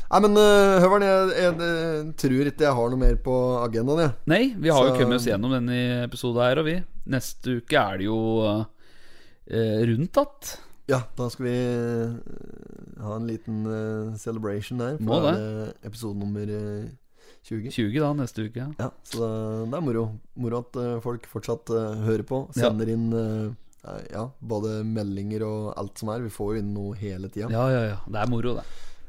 Nei, men uh, Høveren, jeg, jeg, jeg, tror ikke jeg har noe mer på agendaen, jeg. Nei, vi har jo kommet oss gjennom denne episoden her, og vi. Neste uke er det jo uh, rundt att. Ja, da skal vi eh, ha en liten uh, celebration der. For Må det. er episode nummer eh, 20. 20 da, neste uke. Ja. Ja, så det, det er moro. Moro at eh, folk fortsatt uh, hører på. Ja. Sender inn uh, ja, både meldinger og alt som er. Vi får jo inn noe hele tida. ja, ja, ja. Det er moro, det.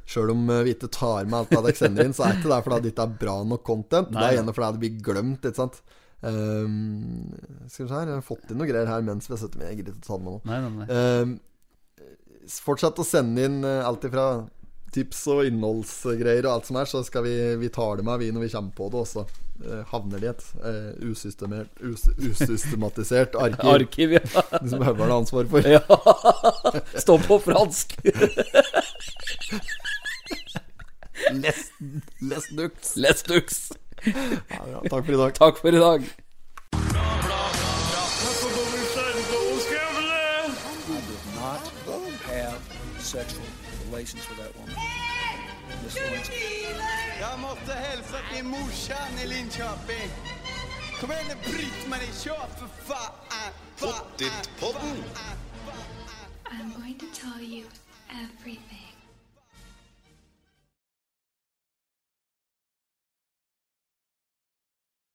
Sjøl om vi ikke tar med alt det dere sender inn, så er ikke det fordi det ikke er bra nok content. Nei, det er gjerne fordi det blir glemt, ikke sant. Um, skal vi se her, jeg har fått inn noe greier her mens vi har sittet med. Jeg gidder ikke å ta det med nå. Nei, nei, nei. Um, fortsett å sende inn alt ifra tips og innholdsgreier og alt som er, så skal vi, vi tar det med vi når vi kommer på det, Også. eh, havner det i et uh, usystemert, us, usystematisert arkiv Arkiv, ja. som Høveren har ansvar for. ja. Stå på fransk. Les, les dux. Les dux. Ja, ja, takk for i dag. Takk for i dag. Sexual relations with that. Jag måste hälsa till morsan i Linköping. Kom igen nu Britt-Marie, kör för fan! Fan, Pottit-podden. fan, fan. I'm going to tell you everything.